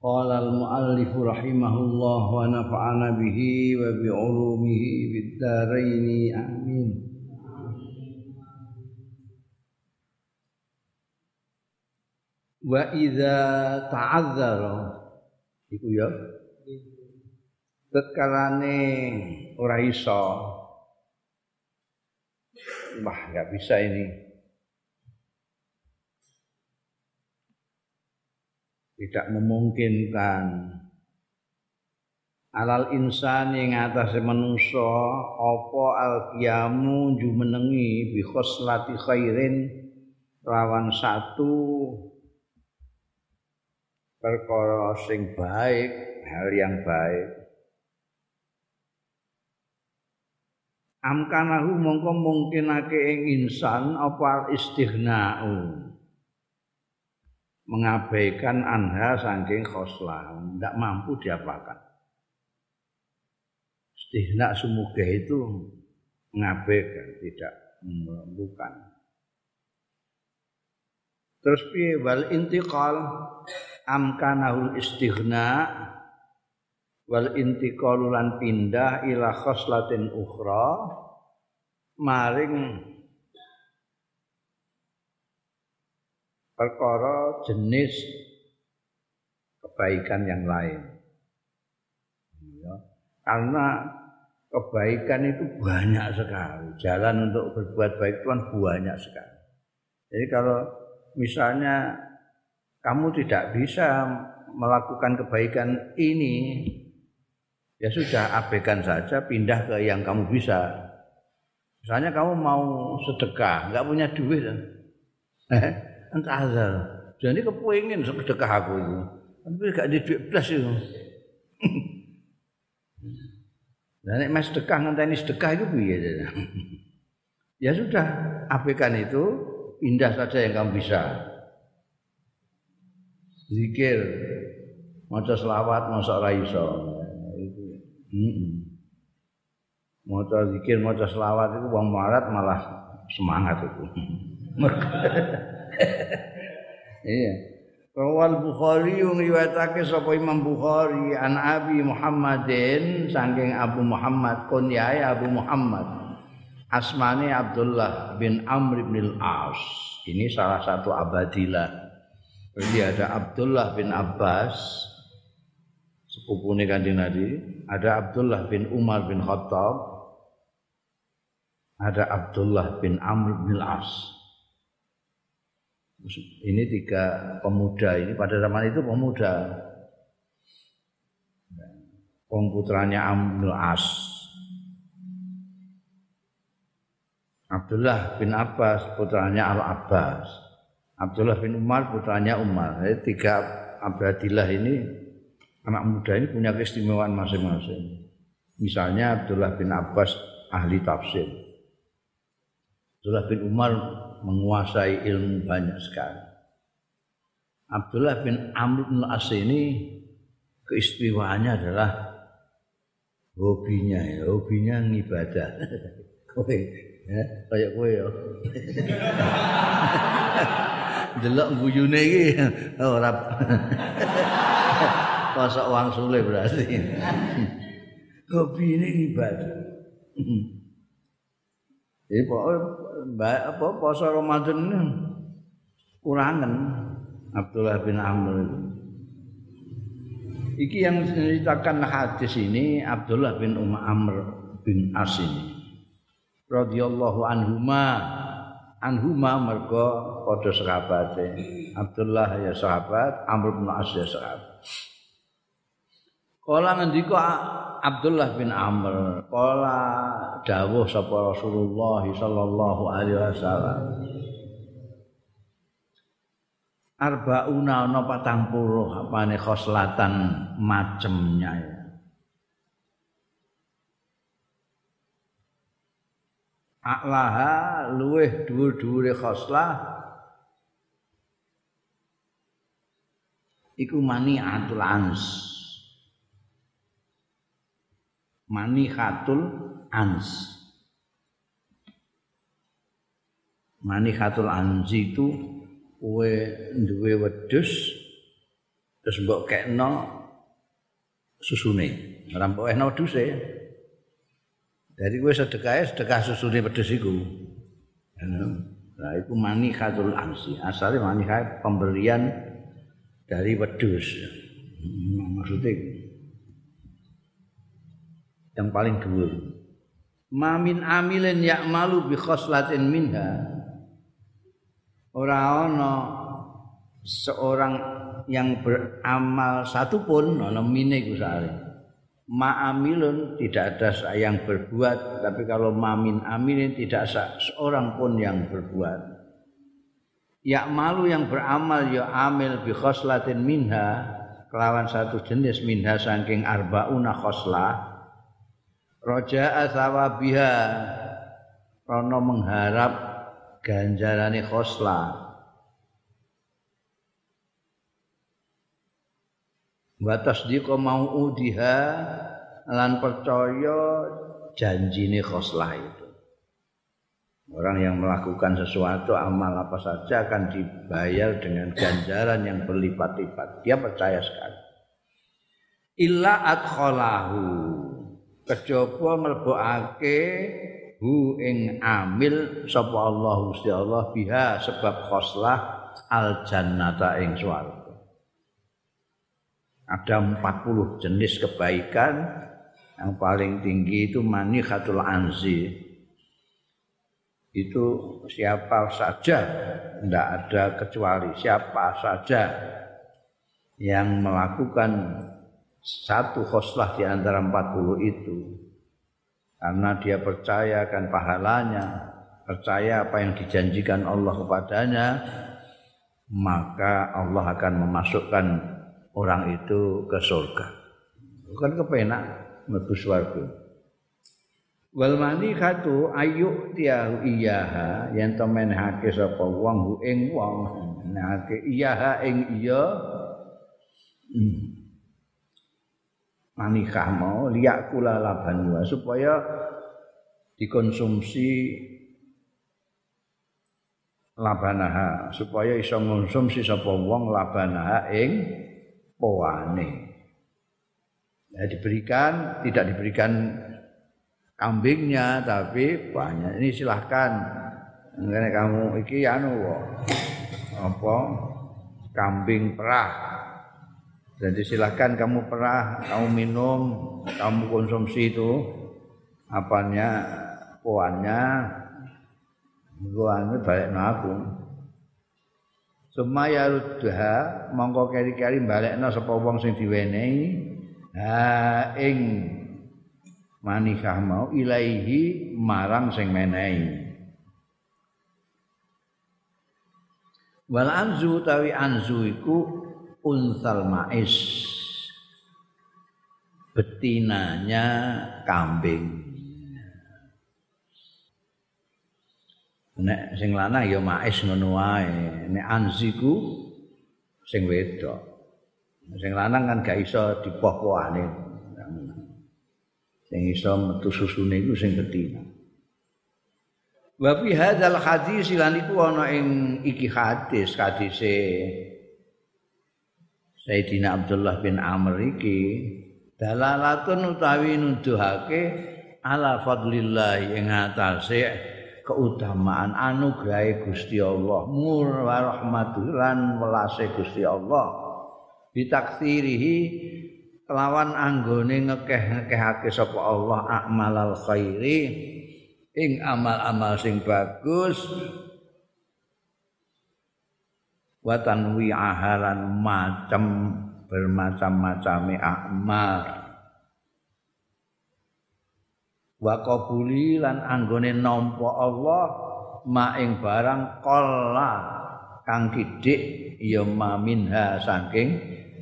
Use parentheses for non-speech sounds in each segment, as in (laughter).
Qala al-muallif rahimahullah wa nafa'ana bihi wa bi bid dharain. Amin. Wa idza ta'azzara iku ya tetkalane ora iso wah nggak bisa ini tidak memungkinkan. Alal insan yang atas manusia apa al qiyamu jumenengi bi khoslati khairin lawan satu? Perkara sing baik hal yang baik. Amkanahu mongko mungkinake ing insan apa al istighna'u mengabaikan anha saking khoslah tidak mampu diapakan. Istihna semoga itu mengabaikan tidak bukan terus piye? Wal intiqal amkanahul istighna wal intiqalu lan pindah ila khoslatin ukhra maring perkara jenis kebaikan yang lain. Ya. Karena kebaikan itu banyak sekali. Jalan untuk berbuat baik itu kan banyak sekali. Jadi kalau misalnya kamu tidak bisa melakukan kebaikan ini, ya sudah abaikan saja, pindah ke yang kamu bisa. Misalnya kamu mau sedekah, nggak punya duit, entah azal. Jadi kepengin sedekah aku itu. Tapi gak di duit blas itu. (laughs) Nah nek mas sedekah ngenteni sedekah itu piye? (laughs) ya sudah, abaikan itu pindah saja yang kamu bisa. Zikir, maca selawat, maca ora iso. Itu. Heeh. Maca zikir, maca selawat itu wong marat malah semangat itu. (laughs) iya. Rawal Bukhari yang riwayatake sapa Imam Bukhari an Abi Muhammadin saking Abu Muhammad kunyai Abu Muhammad asmane Abdullah bin Amr bin Al-As. Ini salah satu abadilah. Jadi ada Abdullah bin Abbas sepupune kanjeng Nabi ada Abdullah bin Umar bin Khattab ada Abdullah bin Amr bin Al-As ini tiga pemuda ini pada zaman itu pemuda. Komputernya Amnul As. Abdullah bin Abbas putranya Al Abbas. Abdullah bin Umar putranya Umar. Jadi tiga Abdillah ini anak muda ini punya keistimewaan masing-masing. Misalnya Abdullah bin Abbas ahli tafsir. Abdullah bin Umar menguasai ilmu banyak sekali. Abdullah bin Amr bin As ini keistimewaannya adalah hobinya ya, hobinya ngibadah. (laughs) kowe ya, kayak kowe ya. (laughs) Delok guyune iki (laughs) ora kosok wang sule berarti. Hobi ini ibadah. Jadi pokoknya apa puasa Ramadan ini kurangan Abdullah bin Amr itu. Iki yang menceritakan hadis ini Abdullah bin Umar Amr bin As ini. Radhiyallahu anhuma anhuma mergo padha sahabate. Abdullah ya sahabat, Amr bin As ya sahabat. Kala ngendika Abdullah bin Amr, kala dawuh sapa Rasulullah sallallahu alaihi wasallam. Arbauna ana patang puluh apane khoslatan macemnya ya. Aklaha luweh dhuwur-dhuwure khoslah iku mani atul ans manihatul ans manihatul ans itu kowe duwe wedhus terus mbok kekno susune. Ora mbok ehno wedhuse. Jadi gue sedekah sedekah susune wedhus iku. Nah itu manikatul ansi asalnya manikah pemberian dari wedhus. Hmm, maksudnya yang paling dhuwur mamin amilin ya'malu bi khoslatin minha. Ora ana seorang yang beramal satu pun ana mine iku Ma'amilun tidak ada yang berbuat tapi kalau mamin amilin tidak seorang pun yang berbuat. Ya malu yang beramal ya amil bi khoslatin minha kelawan satu jenis minha saking arbauna khoslah roja asawabiha rono mengharap ganjarane khoslah wa tasdiqa mau'udiha lan percaya janjine khoslah itu. Orang yang melakukan sesuatu amal apa saja akan dibayar dengan ganjaran yang berlipat-lipat. Dia percaya sekali. Illa adkhalahu kejaba mlebokake hu ing amil sapa Allah Gusti Allah biha sebab khoslah al jannata ing swarga. Ada 40 jenis kebaikan. Yang paling tinggi itu manikhatul anzi. Itu siapa saja tidak ada kecuali siapa saja yang melakukan satu khoslah di antara 40 itu karena dia percaya akan pahalanya percaya apa yang dijanjikan Allah kepadanya maka Allah akan memasukkan orang itu ke surga. Bukan kepenak mlebu swarga. Wal manikatu ayu tiyahu iyaha yen to menehake sapa wong ing wong menehake iyaha ing iya hmm. Manikah mau liak kula laban supaya dikonsumsi labanaha supaya iso ngonsumsi sapa wong labanaha ing poane. Ya, diberikan, tidak diberikan kambingnya tapi banyak. Ini silahkan. Karena kamu iki anu apa kambing perah. Jadi silahkan kamu perah, kamu minum, kamu konsumsi itu apanya poannya, gua balik aku. Sumaya rudha mongko keri-keri balekna sapa wong sing diwenehi ha ing manikah mau ilaihi marang sing menehi. Wal anzu tawi anzu iku unsal mais. Betinanya kambing. nek sing lanang ya mais ngono wae nek anziku sing wedok sing lanang kan gak iso dipoh-pohane sing iso metu susune iku sing betina wa fi hadzal hadis lan iku ana ing iki hadis hadise Sayyidina Abdullah bin Amr iki dalalatun utawi nuduhake ala fadlillah ing atase keutamaan anugerah Gusti Allah mur wa rahmatulan welase Gusti Allah. Bitaksirihi kelawan anggone ngekeh-ngekehake sapa Allah akmalal khairi ing amal-amal sing bagus wa ahalan macam bermacam-macam amal wa qabuli lan anggone nampa Allah ma ing barang qalla kang kidik ya minha saking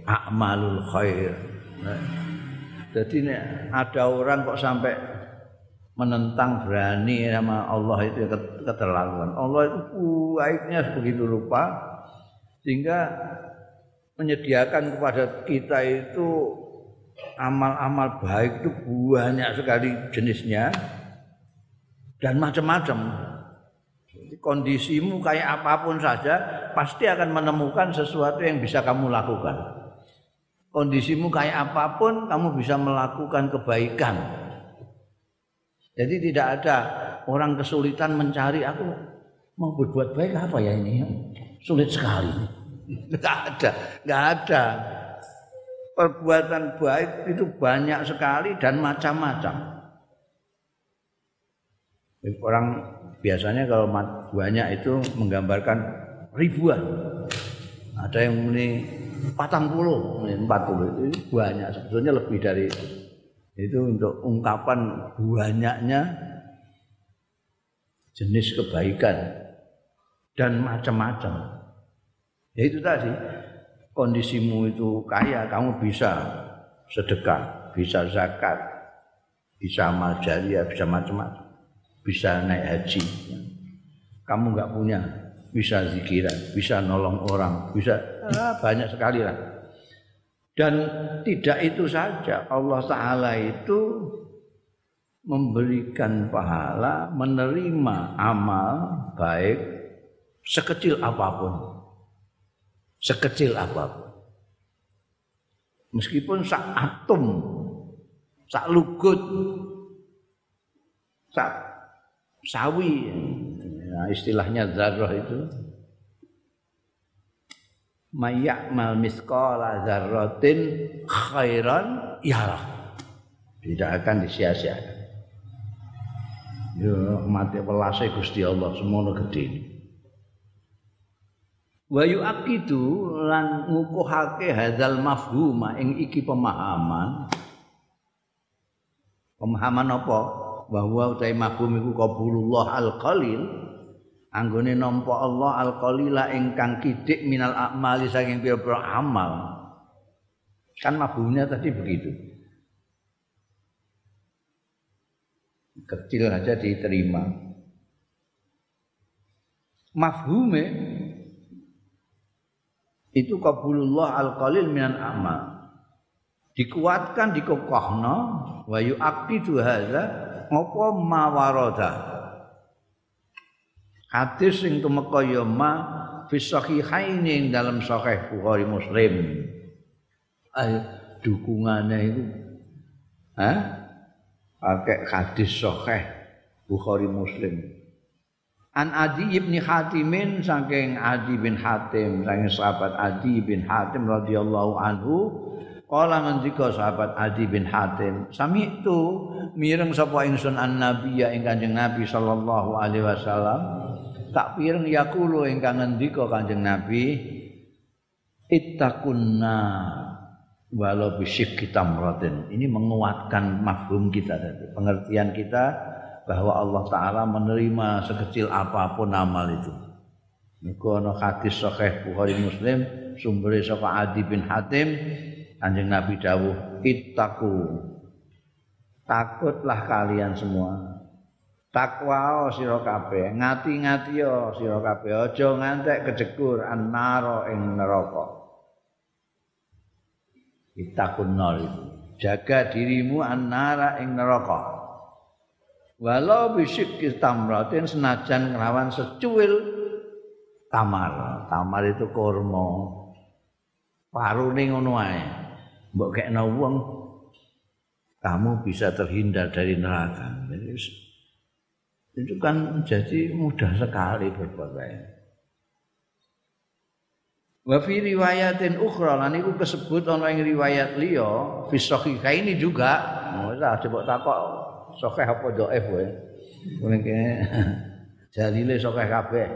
amalul khair. Jadi ada orang kok sampai menentang berani sama Allah itu keterlaluan. Allah itu baiknya begitu rupa sehingga menyediakan kepada kita itu amal-amal baik itu banyak sekali jenisnya dan macam-macam. Kondisimu kayak apa pun saja pasti akan menemukan sesuatu yang bisa kamu lakukan. kondisimu kayak apa pun kamu bisa melakukan kebaikan. Jadi tidak ada orang kesulitan mencari aku mau berbuat baik apa ya ini? Sulit sekali. Enggak ada, enggak ada. Perbuatan baik itu banyak sekali dan macam-macam. Orang biasanya kalau banyak itu menggambarkan ribuan. Ada yang ini patang puluh, empat puluh itu banyak. Sebetulnya lebih dari itu. Itu untuk ungkapan banyaknya jenis kebaikan dan macam-macam. Ya itu tadi kondisimu itu kaya, kamu bisa sedekah, bisa zakat, bisa amal jariah, bisa macam-macam, bisa naik haji. Kamu nggak punya, bisa zikiran, bisa nolong orang, bisa ah, banyak sekali lah. Dan tidak itu saja, Allah Ta'ala itu memberikan pahala, menerima amal baik sekecil apa pun. Sekecil apa pun. Meskipun sak atom, sak lugut, sak sawi, nah, istilahnya zarah itu. Mal miskala zarratin khairan yarah. Tidak akan disia-siakan. Yo mati welase Gusti Allah semono gedhe wa yuaqidu lan ngukuhake hadzal mafhuma ing iki pemahaman pemahaman apa bahwa utai mafhum iku qabulullah al-qalil anggone nampa Allah al-qalila ingkang kidik minal a'mali saking pira-pira amal. Kan mafhumnya tadi begitu. Kecil aja diterima. Mafhume itu kabulullah al-qalil minal amal. Dikuatkan dikokohno wa yu'aqidu hadza apa mawarada Hadis sing tumeka ya ma fi sahihaini dalam sahih Bukhari Muslim. Ay dukungane iku ha? Pakai hadis sahih Bukhari Muslim. An Adi ibn Hatimin saking Adi bin Hatim saking sahabat Adi bin Hatim radhiyallahu anhu Kala ngendika sahabat Adi bin Hatim, sami itu mireng sapa ingsun an nabiya ing Kanjeng Nabi sallallahu alaihi wasallam? Tak pireng yaqulu ingkang ngendika Kanjeng Nabi ittaqunna walau bisyik kita meratin ini menguatkan mafhum kita tadi pengertian kita bahwa Allah Taala menerima sekecil apa pun amal itu. Niku ana hadis sahih Bukhari Muslim sumber saka Adi bin Hatim Kanjeng Nabi dawuh ittaqu. Takutlah kalian semua. Takwa sira kabeh ngati-ngati yo sira kabeh. Aja ngantek kejegur annara ing neraka. Itakun nar jaga dirimu annara ing neraka walau bisik tamratin senajan nglawan secuil tamar. Tamar itu kurma. Parune ngono ae. Mbok kekno kamu bisa terhindar dari neraka. Jadi itu kan jadi mudah sekali berbuat. Wa fi riwayatin ukhra lan iku kesebut ana ing riwayat liya fi ini juga. Ora coba takok sahih apa dhaif. Mungkin kene jalile (laughs) sahih kabeh.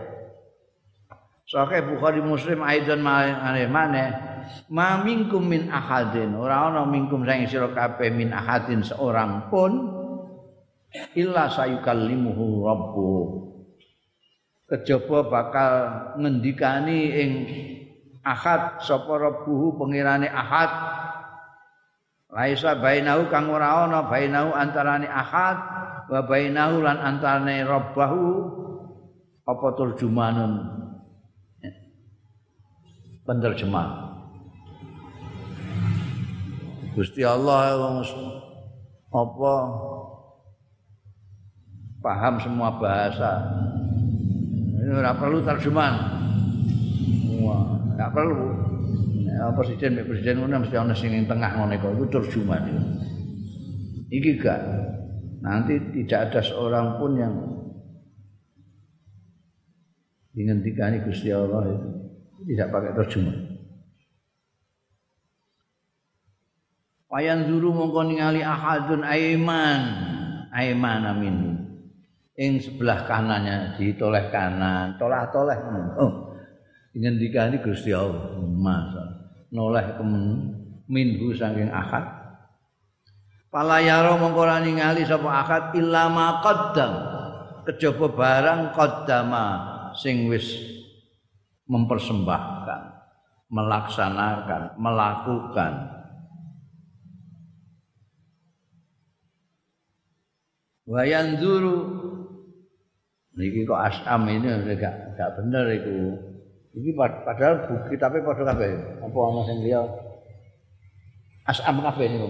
Sahih Bukhari Muslim aidan maneh maneh ma minkum min ahadin ora ana minkum sing sira kabeh min ahadin seorang pun illa sayukallimuhu rabbu kejaba bakal ngendikani ing ahad sapa rabbuhu pengirane ahad laisa bainahu kang ora ana bainahu antarane ahad wa bainahu lan antarane rabbahu apa turjumanun penerjemah Gusti Allah apa paham semua bahasa. Ini ora perlu terjemahan. Wah, enggak perlu. Ya, presiden mek presiden ngono mesti ana sing ning tengah ngono iku iku terjemahan itu. Iki gak nanti tidak ada seorang pun yang dihentikan Gusti Allah itu tidak pakai terjemah. Wayan zuru mongko ningali ahadun aiman, aiman amin. Ing sebelah kanannya ditoleh kanan, tolah-toleh. Oh, ngendikani Gusti Allah. Masa noleh minhu saking ahad. Pala yaro mongko ningali sapa ahad illa ma qaddam. Kejaba barang qaddama sing wis mempersembahkan, melaksanakan, melakukan Wayan zuru niki kok asam ini gak gak bener iku. Iki padahal buku tapi padha kabeh. Apa ana sing liya? Asam kabeh niku.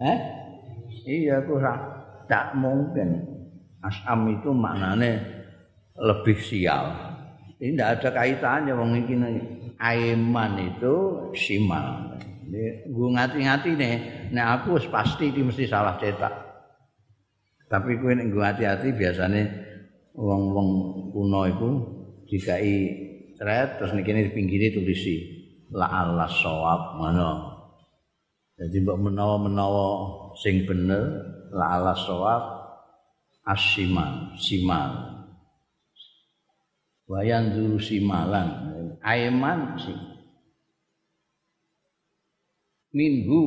Eh? Iya ku tak mungkin. Asam itu maknane lebih sial. Ini tidak ada kaitannya wong iki aiman itu simal. Ini gue ngati-ngati nih, nek aku pasti ini mesti salah cetak. Tapi kowe nek hati-hati biasane wong-wong kuno iku dikai thread terus niki di pinggire tulisi la Allah sawab mana. Jadi mbok menawa-menawa sing bener la Allah sawab asiman simal. Wayan dulu simalan aiman sih. Minhu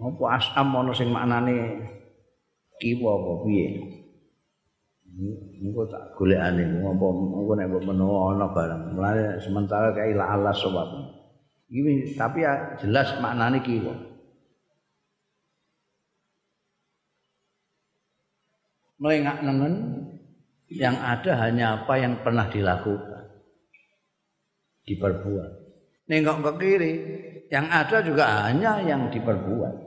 apa asam ana sing maknane kiwa apa piye engko tak golekane ngopo engko nek menawa ana barang. Mulane sementara kae la Allah sebab iki tapi ya jelas maknane kiwa melengak nengen yang ada hanya apa yang pernah dilakukan. Diperbuat. Nengok ke kiri yang ada juga hanya yang diperbuat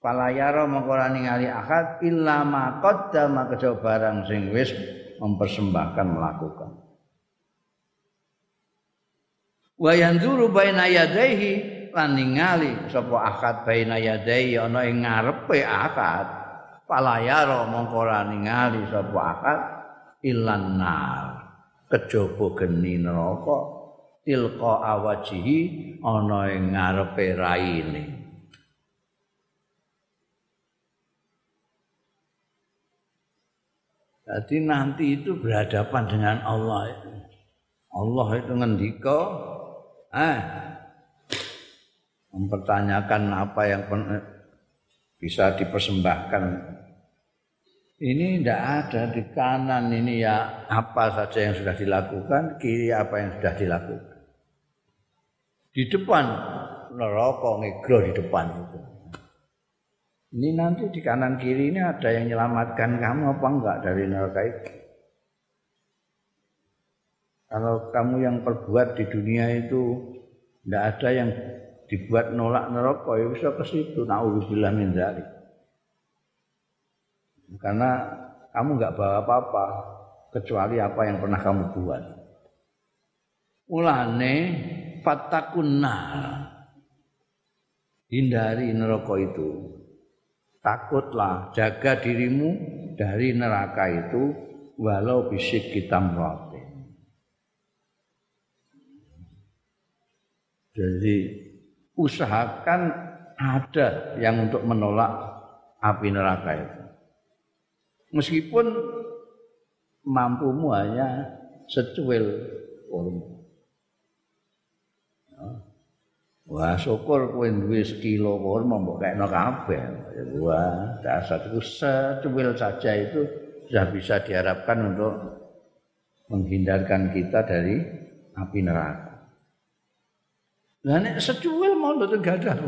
Fala yara mongko ningali akad illa ma qaddama kejaba barang sing wis mempersembahkan melakukan. Wa yanzuru baina yadayhi lan ningali sapa akad baina yadayhi ana ing ngarepe akad. Fala yara mongko ningali sapa akad illan nar. Kejaba geni neraka tilqa awajihi ana ing ngarepe raine. Jadi nanti itu berhadapan dengan Allah. Allah itu ngendika, eh, mempertanyakan apa yang bisa dipersembahkan. Ini tidak ada di kanan ini ya apa saja yang sudah dilakukan, kiri apa yang sudah dilakukan. Di depan neraka ngegro di depan itu. Ini nanti di kanan kiri ini ada yang menyelamatkan kamu apa enggak dari neraka itu? Kalau kamu yang perbuat di dunia itu tidak ada yang dibuat nolak neraka ya bisa ke situ. Nauzubillah min dzalik. Karena kamu enggak bawa apa-apa kecuali apa yang pernah kamu buat. Ulane fatakunna hindari neraka itu takutlah jaga dirimu dari neraka itu walau bisik kita mrate jadi usahakan ada yang untuk menolak api neraka itu. Meskipun mampumu hanya secuil kurma Wah, syukur kowe duwe sekilo kurma mbok kekno kabeh. Wah, dasar itu secuil saja itu sudah bisa diharapkan untuk menghindarkan kita dari api neraka. Lah nek secuil mau mboten gadah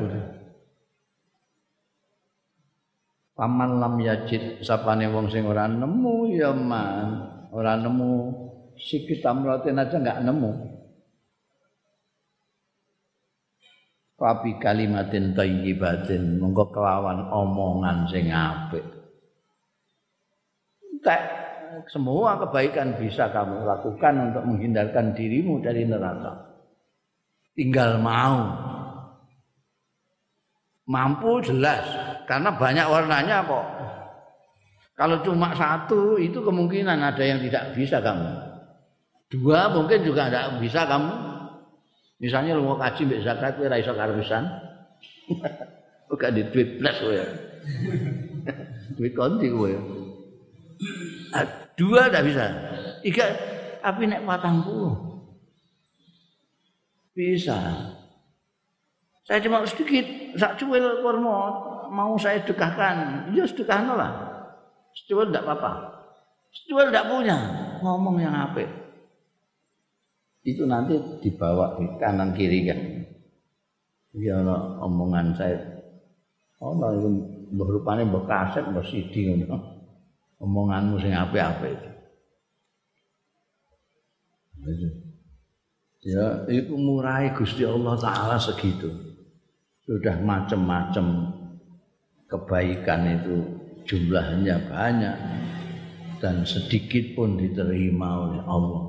Paman lam yajid sapane wong sing ora nemu ya man, ora nemu sikit amratin aja enggak nemu. Fabi kalimatin thayyibatin monggo kelawan omongan sing apik. Tak semua kebaikan bisa kamu lakukan untuk menghindarkan dirimu dari neraka. tinggal mau. Mampu jelas karena banyak warnanya kok. Kalau cuma satu itu kemungkinan ada yang tidak bisa kamu. Dua mungkin juga tidak bisa kamu misalnya lu mau kaji mbak zakat kira iso karbisan Bukan (laughs) di duit plus ya. (laughs) duit konti. Ah, dua tidak bisa. Tiga, tapi naik patang puluh. Bisa. Saya cuma sedikit, sak cuil kurma mau saya sedekahkan, ya sedekahkan lah. Secuil tidak apa-apa. Secuil tidak punya, ngomong yang apa? Itu nanti dibawa di kanan kiri kan. Ya omongan saya. Oh, itu berupanya bekaset, bersidi Omonganmu sing apa-apa itu. Ya, itu murai Gusti Allah Ta'ala segitu. Sudah macam-macam kebaikan itu jumlahnya banyak dan sedikit pun diterima oleh Allah.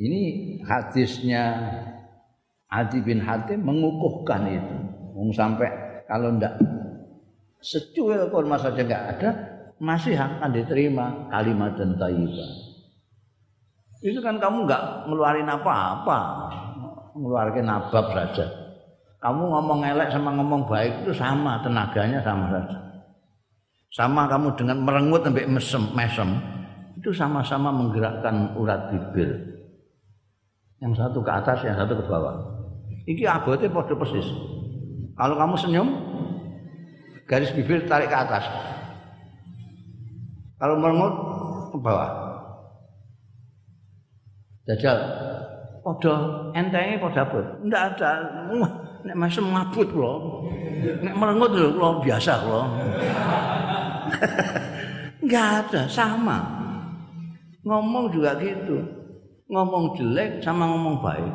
Ini hadisnya Adi bin Hatim mengukuhkan itu. Sampai kalau ndak secuil kurma saja nggak ada, masih akan diterima kalimat dan thayyibah. Itu kan kamu nggak ngeluarin apa-apa, ngeluarin nabab saja. Kamu ngomong elek sama ngomong baik itu sama, tenaganya sama saja. Sama kamu dengan merengut sampai mesem, mesem, itu sama-sama menggerakkan urat bibir. Yang satu ke atas, yang satu ke bawah. Iki abote padha persis. Kalau kamu senyum, garis bibir tarik ke atas. Kalau merengut ke bawah. Jajal, padha entenge padha abot. Ndak ada. Nek masih ngabut kula. Nek merengut lho kula biasa kula. (laughs) Enggak ada, sama. Ngomong juga gitu. Ngomong jelek sama ngomong baik.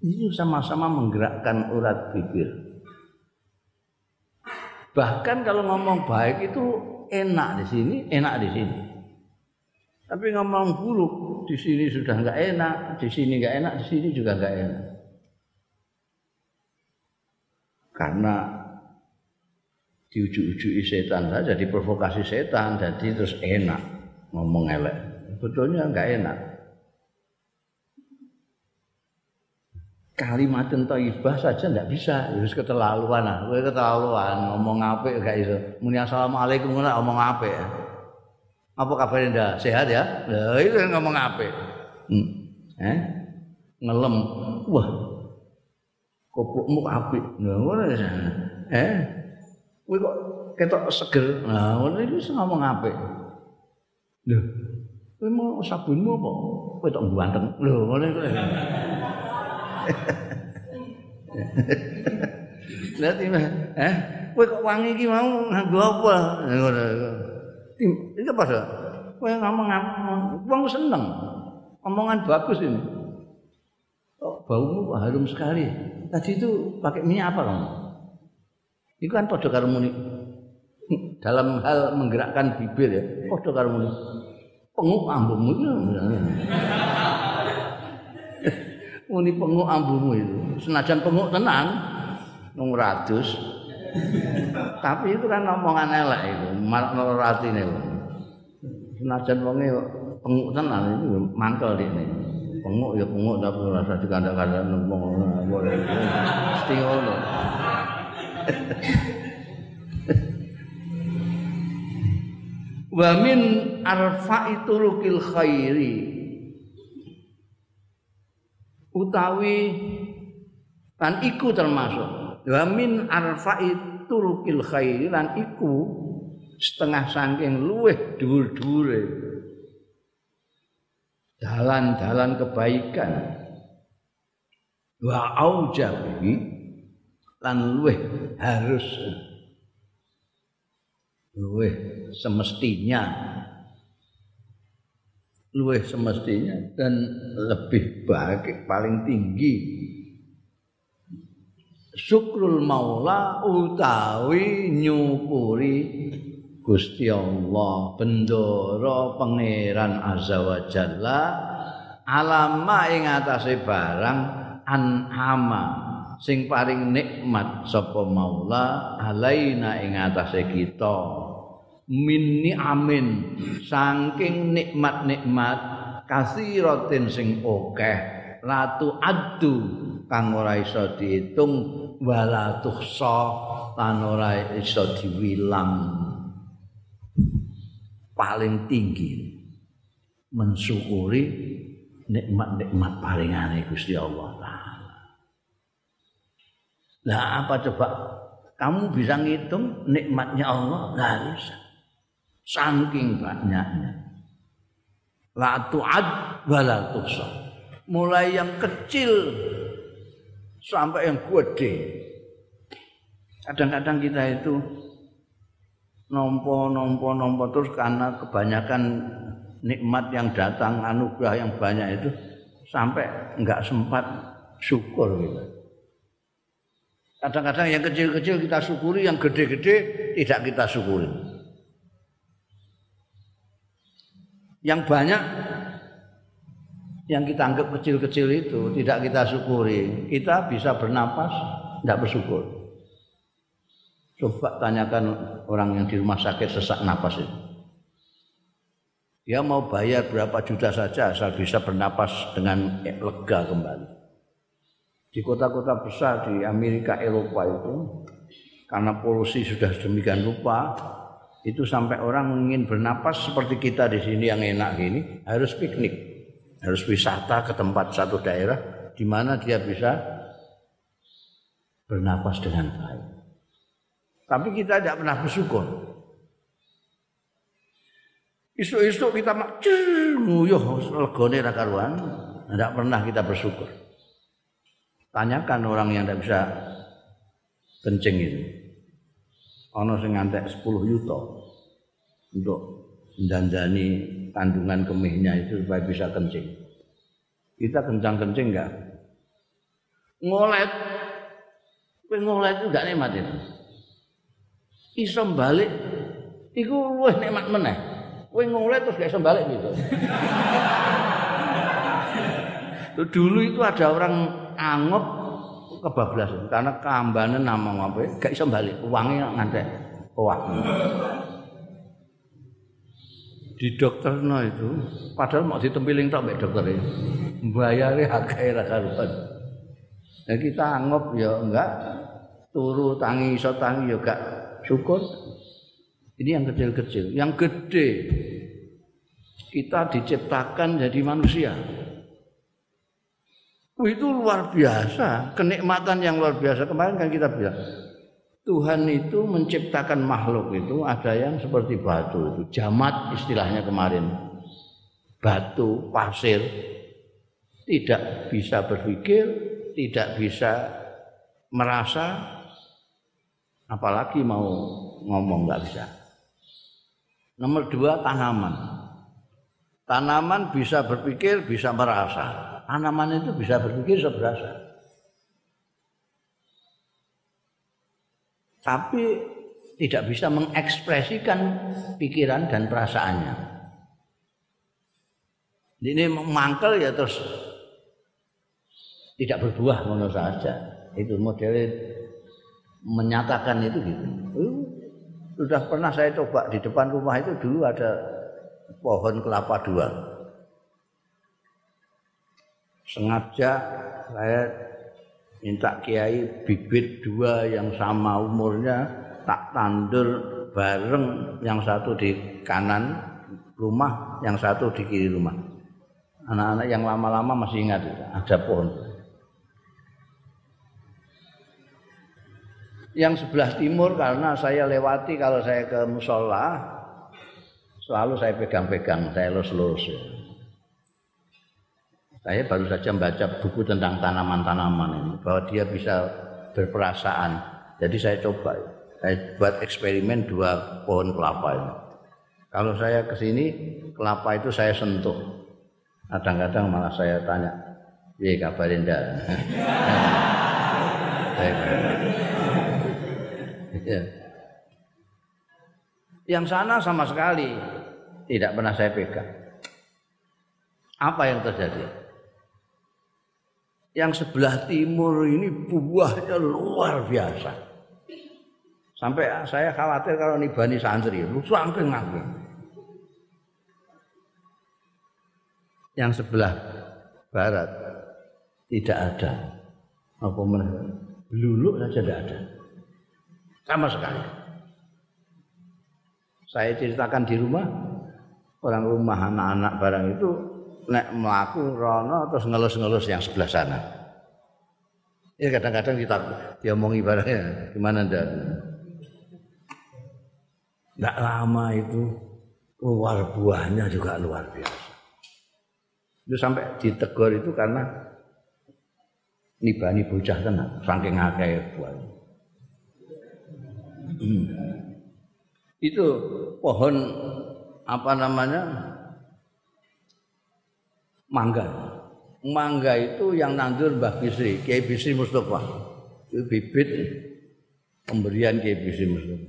Itu sama-sama menggerakkan urat bibir. Bahkan kalau ngomong baik itu enak di sini, enak di sini. Tapi ngomong buruk di sini sudah enggak enak, di sini enggak enak, di sini juga enggak enak. Karena diujuk-ujuki setan saja, diprovokasi setan, jadi terus enak ngomong elek. Betulnya enggak enak. Kalimat thayyibah saja ndak bisa. Harus keterlaluan ah. Kowe keterlaluan ngomong apik gak iso. Muni assalamualaikum ora ngomong apik. Apa kabar ndak sehat ya? Lha itu ngomong apik. Hmm. eh? Ngelem. Wah. Kopukmu apik. Lha ngono ya. Eh? Kowe kok ketok seger? Nah ngono iki ngomong apik. Lho kowe mau sabunmu apa? Kowe tok ganteng lho ngono Nanti mah, eh, kowe kok wangi iki mau nganggo apa? Ngono. Iki apa? Kowe ngomong wong seneng. Omongan bagus ini. Oh, baumu harum sekali. Tadi itu pakai minyak apa kamu? Itu kan podo karo muni. Dalam hal menggerakkan bibir ya, podo karo muni. Penguk ambumu itu. Muni penguk ambumu itu. Senajan penguk tenang, nung ratus. Tapi itu kan omongan elek itu, marno ratine. Senajan wonge penguk tenang itu mangkel ini. Penguk ya penguk tapi rasa dikandang-kandang ngomong boleh. Mesti ngono. Wa min arfa'i turukil khairi utawi lan iku termasuk. Wa min arfa'i turukil khairi lan iku setengah saking luweh dhuwur-dhuwure. Dalan-dalan kebaikan. Wa aujabi lan luweh harus. Luweh semestinya luwih semestinya dan lebih baik paling tinggi. Syukrul maula utawi nyupuri Gusti Allah bendoro pangeran azza wa jalla alama ing atase barang an'ama sing paring nikmat sapa maula alaina ing atase kita min ni'amin saking nikmat-nikmat kasiratin sing akeh latu adu kang ora iso diitung wala tuhsa lan ora iso diwilang paling tinggi mensyukuri nikmat-nikmat paringane Gusti Allah taala. Lah apa coba kamu bisa ngitung nikmatnya Allah? Enggak bisa. Saking banyaknya. La tu'ad wa la. Mulai yang kecil sampai yang gede. Kadang-kadang kita itu nompo nompo nompo terus karena kebanyakan nikmat yang datang, anugerah yang banyak itu sampai enggak sempat syukur gitu. Kadang-kadang yang kecil-kecil kita syukuri, yang gede-gede tidak kita syukuri. Yang banyak yang kita anggap kecil-kecil itu tidak kita syukuri, kita bisa bernapas, tidak bersyukur. Coba tanyakan orang yang di rumah sakit sesak napas itu. Dia mau bayar berapa juta saja asal bisa bernapas dengan lega kembali. Di kota-kota besar di Amerika Eropa itu karena polusi sudah demikian rupa itu sampai orang ingin bernapas seperti kita di sini yang enak gini harus piknik harus wisata ke tempat satu daerah di mana dia bisa bernapas dengan baik tapi kita tidak pernah bersyukur Isuk-isuk kita mak nguyuh legone ra karuan, tidak pernah kita bersyukur. Tanyakan orang yang tidak bisa kencing itu. Ono sing ngantek 10 yuto untuk mendanjani kandungan kemihnya itu supaya bisa kencing. Kita kencang-kencing enggak? Ngolet. Kowe ngolet itu enggak nikmat itu. Iso balik iku luwih nikmat meneh. kowe ngulek terus gak iso balik gitu. (laughs) Dulu itu ada orang anggap kebablasan karena kambane nama apa gak iso balik uangnya ngantek uang. Di dokter no itu padahal mau ditempiling tok dokter itu. Bayare akeh ra karuan. Nah kita anggap ya enggak turu tangi iso tangi ya gak syukur. Ini yang kecil-kecil. Yang gede, kita diciptakan jadi manusia. Itu luar biasa, kenikmatan yang luar biasa. Kemarin kan kita bilang, Tuhan itu menciptakan makhluk itu ada yang seperti batu itu, jamat istilahnya kemarin. Batu, pasir, tidak bisa berpikir, tidak bisa merasa, apalagi mau ngomong nggak bisa. Nomor dua tanaman. Tanaman bisa berpikir, bisa merasa. Tanaman itu bisa berpikir, bisa berasa. Tapi tidak bisa mengekspresikan pikiran dan perasaannya. Ini mangkel ya terus tidak berbuah menurut saja. Itu modelnya menyatakan itu gitu. Sudah pernah saya coba di depan rumah itu dulu ada pohon kelapa dua. Sengaja saya minta kiai bibit dua yang sama umurnya tak tandur bareng yang satu di kanan rumah, yang satu di kiri rumah. Anak-anak yang lama-lama masih ingat ada pohon. yang sebelah timur karena saya lewati kalau saya ke musola selalu saya pegang-pegang, saya lurus-lurus. Saya baru saja membaca buku tentang tanaman-tanaman ini bahwa dia bisa berperasaan. Jadi saya coba, saya buat eksperimen dua pohon kelapa ini. Kalau saya ke sini kelapa itu saya sentuh. Kadang-kadang malah saya tanya, "Iya kabarin dah?" Ya. Yang sana sama sekali tidak pernah saya pegang. Apa yang terjadi? Yang sebelah timur ini buahnya luar biasa. Sampai saya khawatir kalau nibani santri, lu sampai ngaku. Yang sebelah barat tidak ada. Apa menurut? Saja tidak ada. Sama sekali. Saya ceritakan di rumah, orang rumah anak-anak barang itu nek melaku rono terus ngelus-ngelus yang sebelah sana. Ya kadang-kadang kita diomongi barangnya gimana ndak? Nggak lama itu luar buahnya juga luar biasa. Itu sampai ditegur itu karena nibani bocah tenang, saking akeh buahnya. Hmm. Itu pohon apa namanya? Mangga. Mangga itu yang nandur Mbah Bisri, Kiai Bisri Mustafa. Itu bibit pemberian Kiai Bisri Mustafa.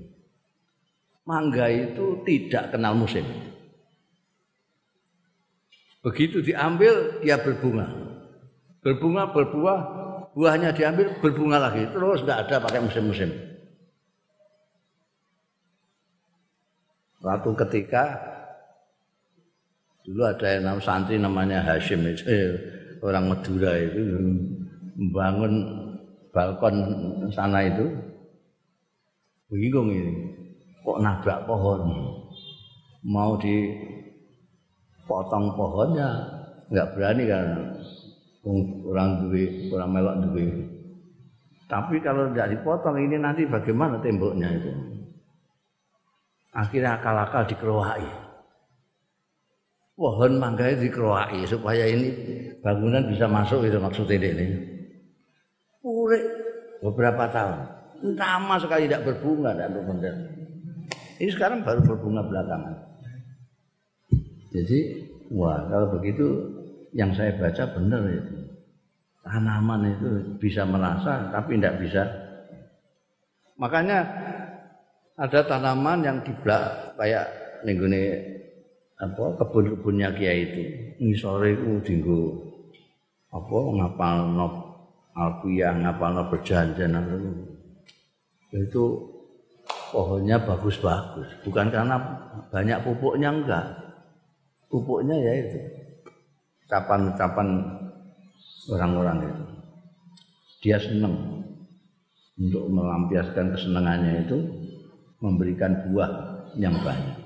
Mangga itu tidak kenal musim. Begitu diambil dia berbunga. Berbunga berbuah, buahnya diambil berbunga lagi. Terus tidak ada pakai musim-musim. Waktu ketika dulu ada yang nama santri namanya Hashim itu. Eh, orang Madura itu membangun balkon sana itu. Bingung ini. Kok nabrak pohon? Mau dipotong pohonnya? Nggak berani kan. Orang duit orang melok duit tapi kalau tidak dipotong ini nanti bagaimana temboknya itu? Akhirnya akal-akal dikerohai pohon mangga itu dikerohai supaya ini bangunan bisa masuk itu maksudnya ini. Urik beberapa tahun. Lama sekali tidak berbunga dan berbunga ini sekarang baru berbunga belakangan. Jadi wah kalau begitu yang saya baca benar itu. Tanaman itu bisa merasa tapi tidak bisa. Makanya ada tanaman yang di belak kayak nenggone apa kebun-kebunnya kiai itu ngisore itu dinggo apa ngapalno alfiah ngapalno berjanjian itu. Pohonnya bagus-bagus bukan karena banyak pupuknya enggak. Pupuknya ya itu ucapan-ucapan orang-orang itu. Dia senang untuk melampiaskan kesenangannya itu memberikan buah yang banyak.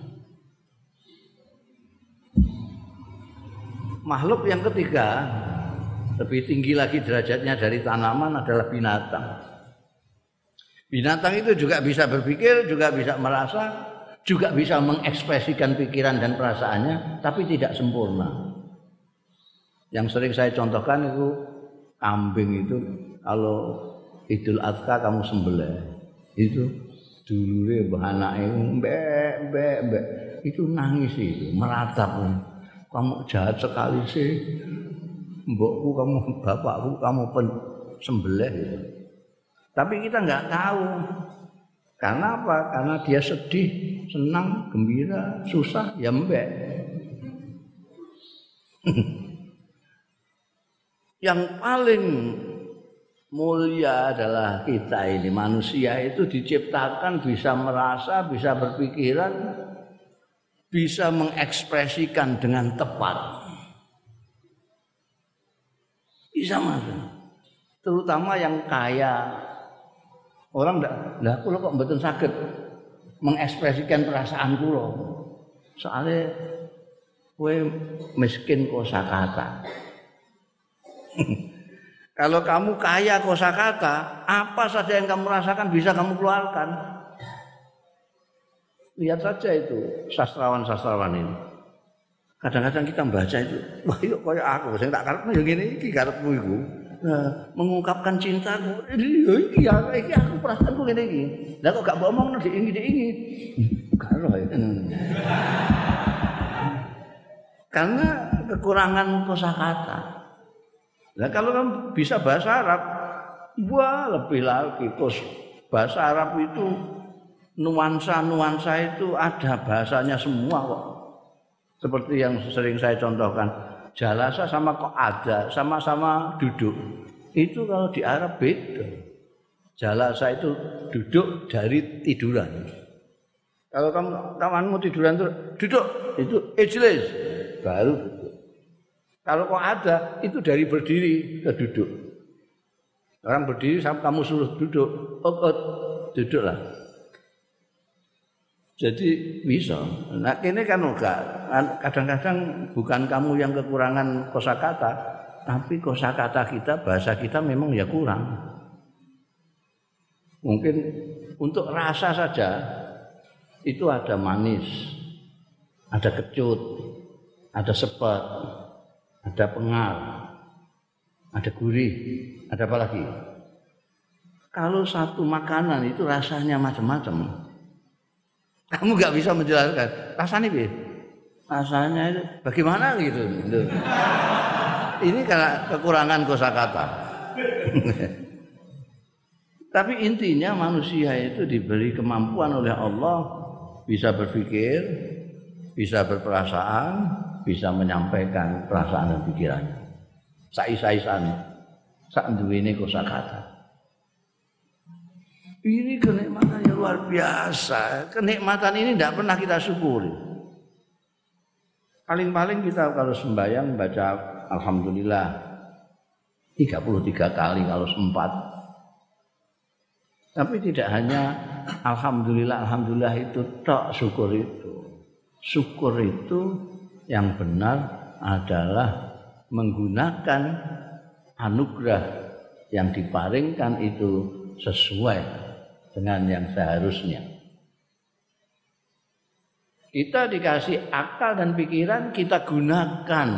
Makhluk yang ketiga lebih tinggi lagi derajatnya dari tanaman adalah binatang. Binatang itu juga bisa berpikir, juga bisa merasa, juga bisa mengekspresikan pikiran dan perasaannya, tapi tidak sempurna. Yang sering saya contohkan itu kambing itu kalau Idul Adha kamu sembelih itu dulure mbah anake mbek mbek mbek itu nangis itu meratap kamu jahat sekali sih. Mbokku kamu bapakku kamu pen sembelih. Gitu. tapi kita nggak tahu. Karena apa? Karena dia sedih senang gembira susah ya mbek. (laughs) Yang paling mulia adalah kita ini. Manusia itu diciptakan bisa merasa, bisa berpikiran, bisa mengekspresikan dengan tepat. Bisa mas. Terutama yang kaya. Orang enggak, lah kula kok mboten sakit mengekspresikan perasaan kula. Soalnya kowe miskin kosakata. (laughs) Kalau kamu kaya kosakata, apa saja yang kamu rasakan bisa kamu keluarkan. Lihat saja itu sastrawan-sastrawan ini. Kadang-kadang kita membaca itu, wah yuk kaya aku, saya tak karepno yang ini, iki karepmu iku. Nah, mengungkapkan cintaku, iki ya, iki aku perasaanku ngene iki. Lah kok gak ngomong di ini di ini. Karo ya. Karena kekurangan kosakata. Nah kalau kan bisa bahasa Arab, wah lebih lagi. Terus bahasa Arab itu nuansa-nuansa itu ada bahasanya semua kok. Seperti yang sering saya contohkan, jalasa sama kok ada, sama-sama duduk. Itu kalau di Arab beda. Jalasa itu duduk dari tiduran. Kalau kamu kawanmu tiduran itu duduk, itu ijlis, baru duduk. Kalau kok ada, itu dari berdiri ke duduk. Orang berdiri kamu suruh duduk, oh duduklah. Jadi bisa. Nah ini kan enggak. Kadang-kadang bukan kamu yang kekurangan kosakata, tapi kosakata kita, bahasa kita memang ya kurang. Mungkin untuk rasa saja itu ada manis, ada kecut, ada sepet, ada pengal, ada gurih, ada apa lagi? Kalau satu makanan itu rasanya macam-macam, kamu nggak bisa menjelaskan. Rasanya bi rasanya itu. Bagaimana gitu, ini karena kekurangan kosakata. Tapi intinya manusia itu diberi kemampuan oleh Allah. Bisa berpikir bisa berperasaan bisa menyampaikan perasaan dan pikirannya. Sai-saisane sak duwene kosakata ini kenikmatan yang luar biasa. Kenikmatan ini tidak pernah kita syukuri. Paling-paling kita kalau sembahyang baca Alhamdulillah 33 kali kalau sempat. Tapi tidak hanya Alhamdulillah, Alhamdulillah itu tak syukur itu. Syukur itu yang benar adalah menggunakan anugerah yang diparingkan itu sesuai dengan yang seharusnya. Kita dikasih akal dan pikiran kita gunakan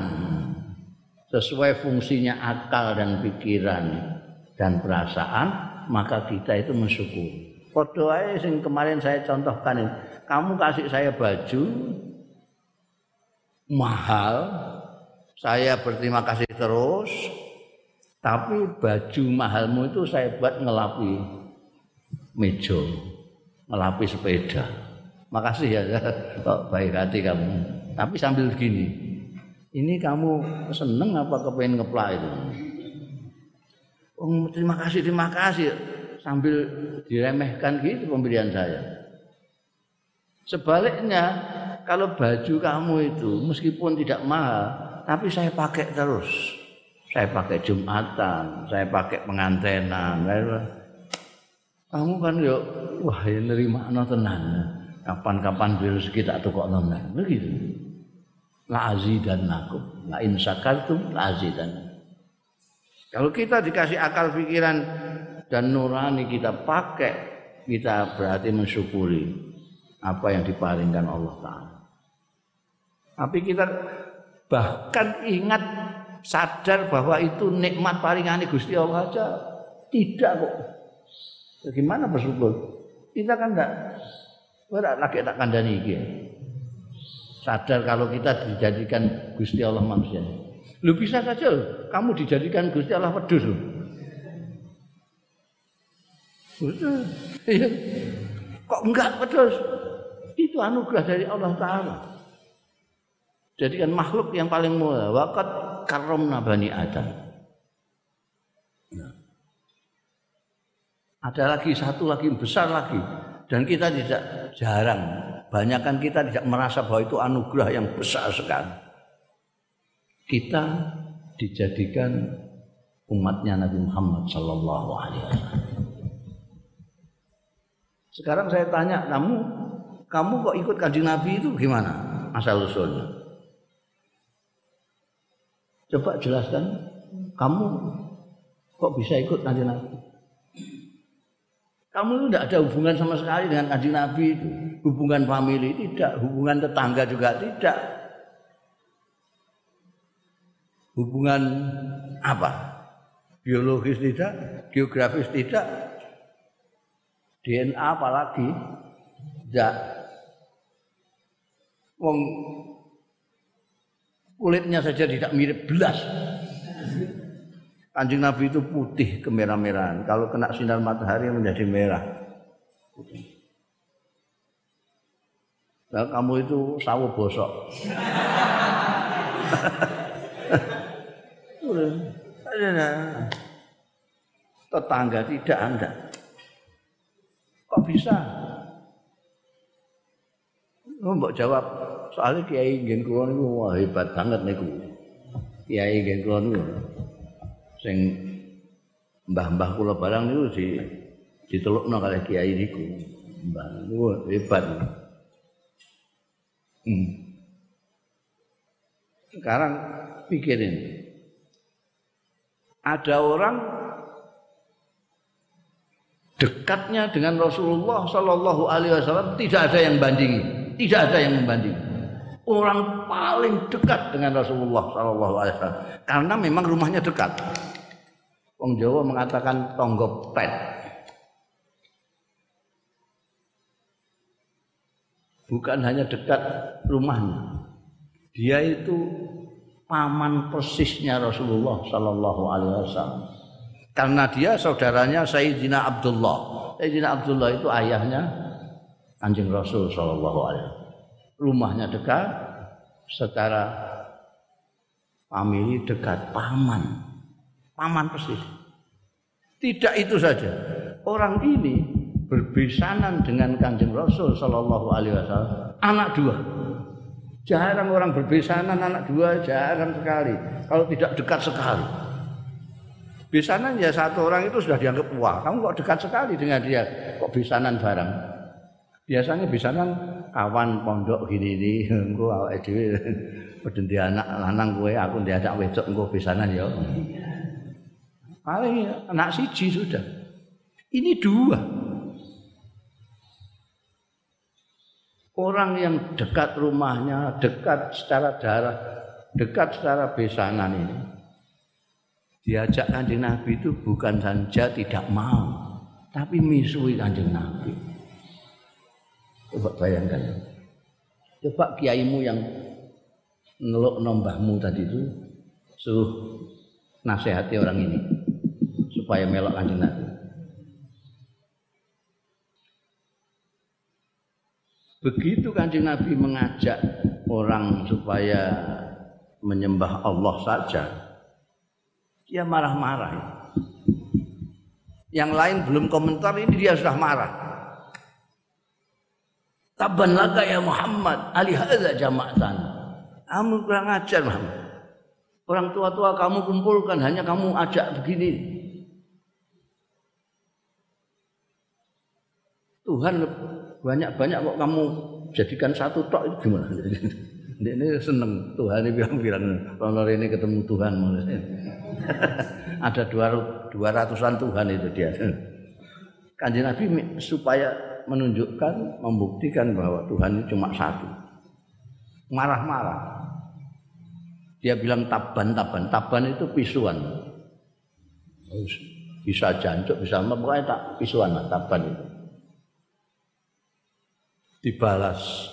sesuai fungsinya akal dan pikiran dan perasaan maka kita itu mensyukuri. Podo ae sing kemarin saya contohkan ini. Kamu kasih saya baju mahal, saya berterima kasih terus, tapi baju mahalmu itu saya buat ngelapi meja, ngelapi sepeda. Makasih ya, kok baik hati kamu. Tapi sambil gini, ini kamu seneng apa kepengen ngeplak itu? Oh, terima kasih, terima kasih. Sambil diremehkan gitu pemberian saya. Sebaliknya, kalau baju kamu itu meskipun tidak mahal, tapi saya pakai terus. Saya pakai Jumatan, saya pakai pengantenan, kamu kan yo wah ya nerima no tenan. Kapan-kapan bil rezeki tak tukok nonton. Begitu. La azidan nakum. La in syakartum la azidan. Kalau kita dikasih akal pikiran dan nurani kita pakai, kita berarti mensyukuri apa yang diparingkan Allah Ta'ala. Tapi kita bahkan ingat sadar bahwa itu nikmat paringani Gusti Allah saja. Tidak kok. Bagaimana bersyukur? Kita kan enggak ora lagi tak kandani iki. Sadar kalau kita dijadikan Gusti Allah manusia. Lu bisa saja kamu dijadikan Gusti Allah loh. Iya. Kok enggak wedhus? Itu anugerah dari Allah taala. Jadikan makhluk yang paling mulia. Waqat karomna bani Adam. Ada lagi satu lagi besar lagi dan kita tidak jarang banyakkan kita tidak merasa bahwa itu anugerah yang besar sekali. Kita dijadikan umatnya Nabi Muhammad Sallallahu Alaihi. Sekarang saya tanya kamu, kamu kok ikut kaji Nabi itu gimana asal usulnya? Coba jelaskan, kamu kok bisa ikut kaji Nabi? Kamu itu tidak ada hubungan sama sekali dengan kanjeng Nabi itu. Hubungan famili tidak, hubungan tetangga juga tidak. Hubungan apa? Biologis tidak, geografis tidak, DNA apalagi tidak. Wong kulitnya saja tidak mirip belas. Kanjeng Nabi itu putih kemerah-merahan. Kalau kena sinar matahari menjadi merah. Nah, kamu itu sawo bosok. (laughs) Tetangga tidak Anda. Kok bisa? Mbok jawab soalnya kiai kula niku wah hebat banget niku. Kiai kula niku sing mbah-mbah kula barang niku di ditelukno kalih kiai niku. Mbah niku hebat. Hmm. Sekarang pikirin. Ada orang dekatnya dengan Rasulullah Shallallahu Alaihi Wasallam tidak ada yang bandingi, tidak ada yang membandingi. Orang paling dekat dengan Rasulullah Shallallahu Alaihi Wasallam karena memang rumahnya dekat. Wong Jawa mengatakan tonggo pet. Bukan hanya dekat rumahnya. Dia itu paman persisnya Rasulullah Sallallahu Alaihi Wasallam. Karena dia saudaranya Sayyidina Abdullah. Sayyidina Abdullah itu ayahnya Anjing Rasul Sallallahu Alaihi Wasallam. Rumahnya dekat, secara famili dekat, paman, paman persis. Tidak itu saja. Orang ini berbesanan dengan Kanjeng Rasul Sallallahu Alaihi Wasallam. Anak dua. Jarang orang berbesanan anak dua, jarang sekali. Kalau tidak dekat sekali. Besanan ya satu orang itu sudah dianggap wah, kamu kok dekat sekali dengan dia, kok besanan bareng. Biasanya besanan kawan pondok gini ini, (laughs) engko awake dhewe (laughs) pedenti anak lanang kowe, aku diajak wedok engko besanan ya. Paling anak siji sudah. Ini dua. Orang yang dekat rumahnya, dekat secara darah, dekat secara besanan ini. Diajak kanjeng Nabi itu bukan saja tidak mau, tapi misui kanjeng Nabi. Coba bayangkan. Coba kiaimu yang ngeluk nombahmu tadi itu suruh nasihati orang ini supaya melok kanjeng Nabi. Begitu kanjeng Nabi mengajak orang supaya menyembah Allah saja, dia marah-marah. Yang lain belum komentar ini dia sudah marah. Taban laka ya Muhammad, ali hadza jama'tan. Kamu kurang ajar Muhammad. Orang tua-tua kamu kumpulkan hanya kamu ajak begini. Tuhan banyak-banyak kok kamu jadikan satu tok itu gimana? (laughs) Ini seneng Tuhan ini bilang-bilang kalau ini ketemu Tuhan (laughs) ada dua dua ratusan Tuhan itu dia. (laughs) Kanjeng Nabi supaya menunjukkan, membuktikan bahwa Tuhan itu cuma satu. Marah-marah. Dia bilang taban, taban. Taban itu pisuan. Bisa jancuk, bisa apa, pokoknya tak pisuan lah, taban itu dibalas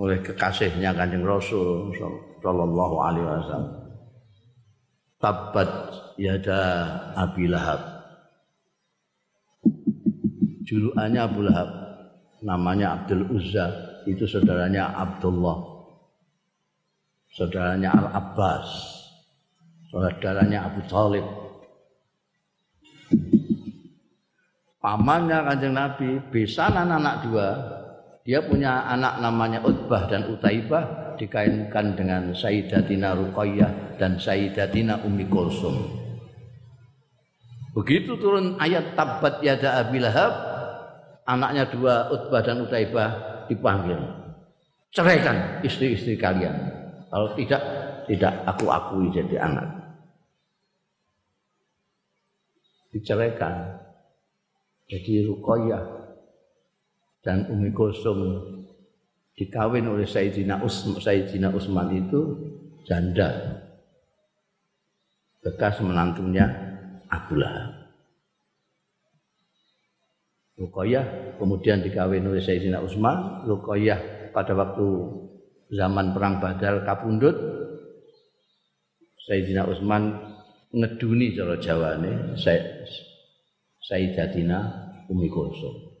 oleh kekasihnya Kanjeng Rasul sallallahu alaihi wasallam. Tabat yada Abi Lahab. Julukannya Abu Lahab, namanya Abdul Uzza, itu saudaranya Abdullah. Saudaranya Al Abbas. Saudaranya Abu Talib. Pamannya Kanjeng Nabi, besanan anak dua, dia punya anak namanya Utbah dan Utaibah dikainkan dengan Sayyidatina Ruqayyah dan Sayyidatina Ummi Kulsum. Begitu turun ayat tabat yada Abi Lahab, anaknya dua Utbah dan Utaibah dipanggil. Ceraikan istri-istri kalian. Kalau tidak, tidak aku akui jadi anak. Diceraikan. Jadi Ruqayyah dan Umi Kulsum dikawin oleh Sayyidina Usman, Sayyidina Usman itu janda bekas menantunya Abu Lahab. Ruqayyah kemudian dikawin oleh Sayyidina Usman, Ruqayyah pada waktu zaman perang Badar kapundut Sayyidina Usman ngeduni cara Jawane Sayyidatina Umi Kulsum.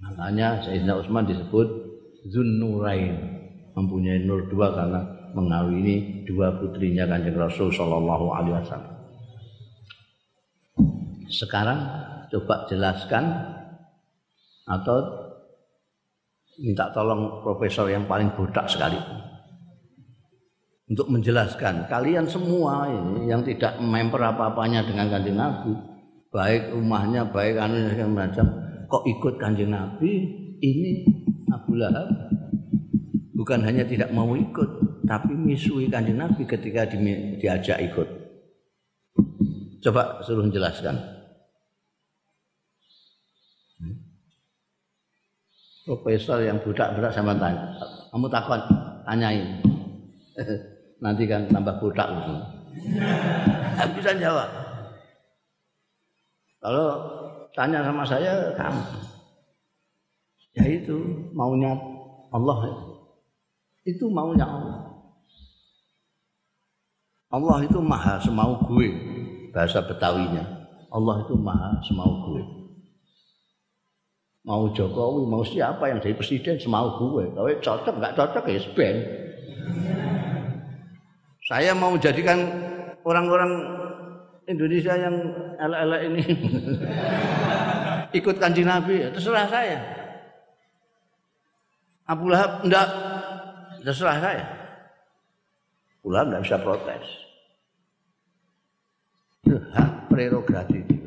Makanya Sayyidina Utsman disebut Zunnurain, mempunyai nur dua karena mengawini dua putrinya Kanjeng Rasul sallallahu alaihi wasallam. Sekarang coba jelaskan atau minta tolong profesor yang paling botak sekali. Untuk menjelaskan kalian semua ini yang tidak memper apa-apanya dengan kanjeng Nabi baik rumahnya baik anunya segala macam kok ikut kanjeng Nabi? Ini Abu Lahab bukan hanya tidak mau ikut tapi misui kanjeng Nabi ketika di, diajak ikut. Coba suruh jelaskan Profesor yang budak-budak sama tanya kamu takut tanyain (laughs) nanti kan tambah botak gitu. (laughs) Bisa jawab. Kalau tanya sama saya, kamu. Ya itu maunya Allah. Itu maunya Allah. Allah itu maha semau gue. Bahasa Betawinya. Allah itu maha semau gue. Mau Jokowi, mau siapa yang jadi presiden semau gue. Kalau cocok nggak cocok ya spend. Saya mau jadikan orang-orang Indonesia yang elek-elek ini (laughs) ikut kanjeng Nabi, ya terserah saya. Abu Lahab enggak, terserah saya. Abu Lahab enggak bisa protes. Hak prerogatif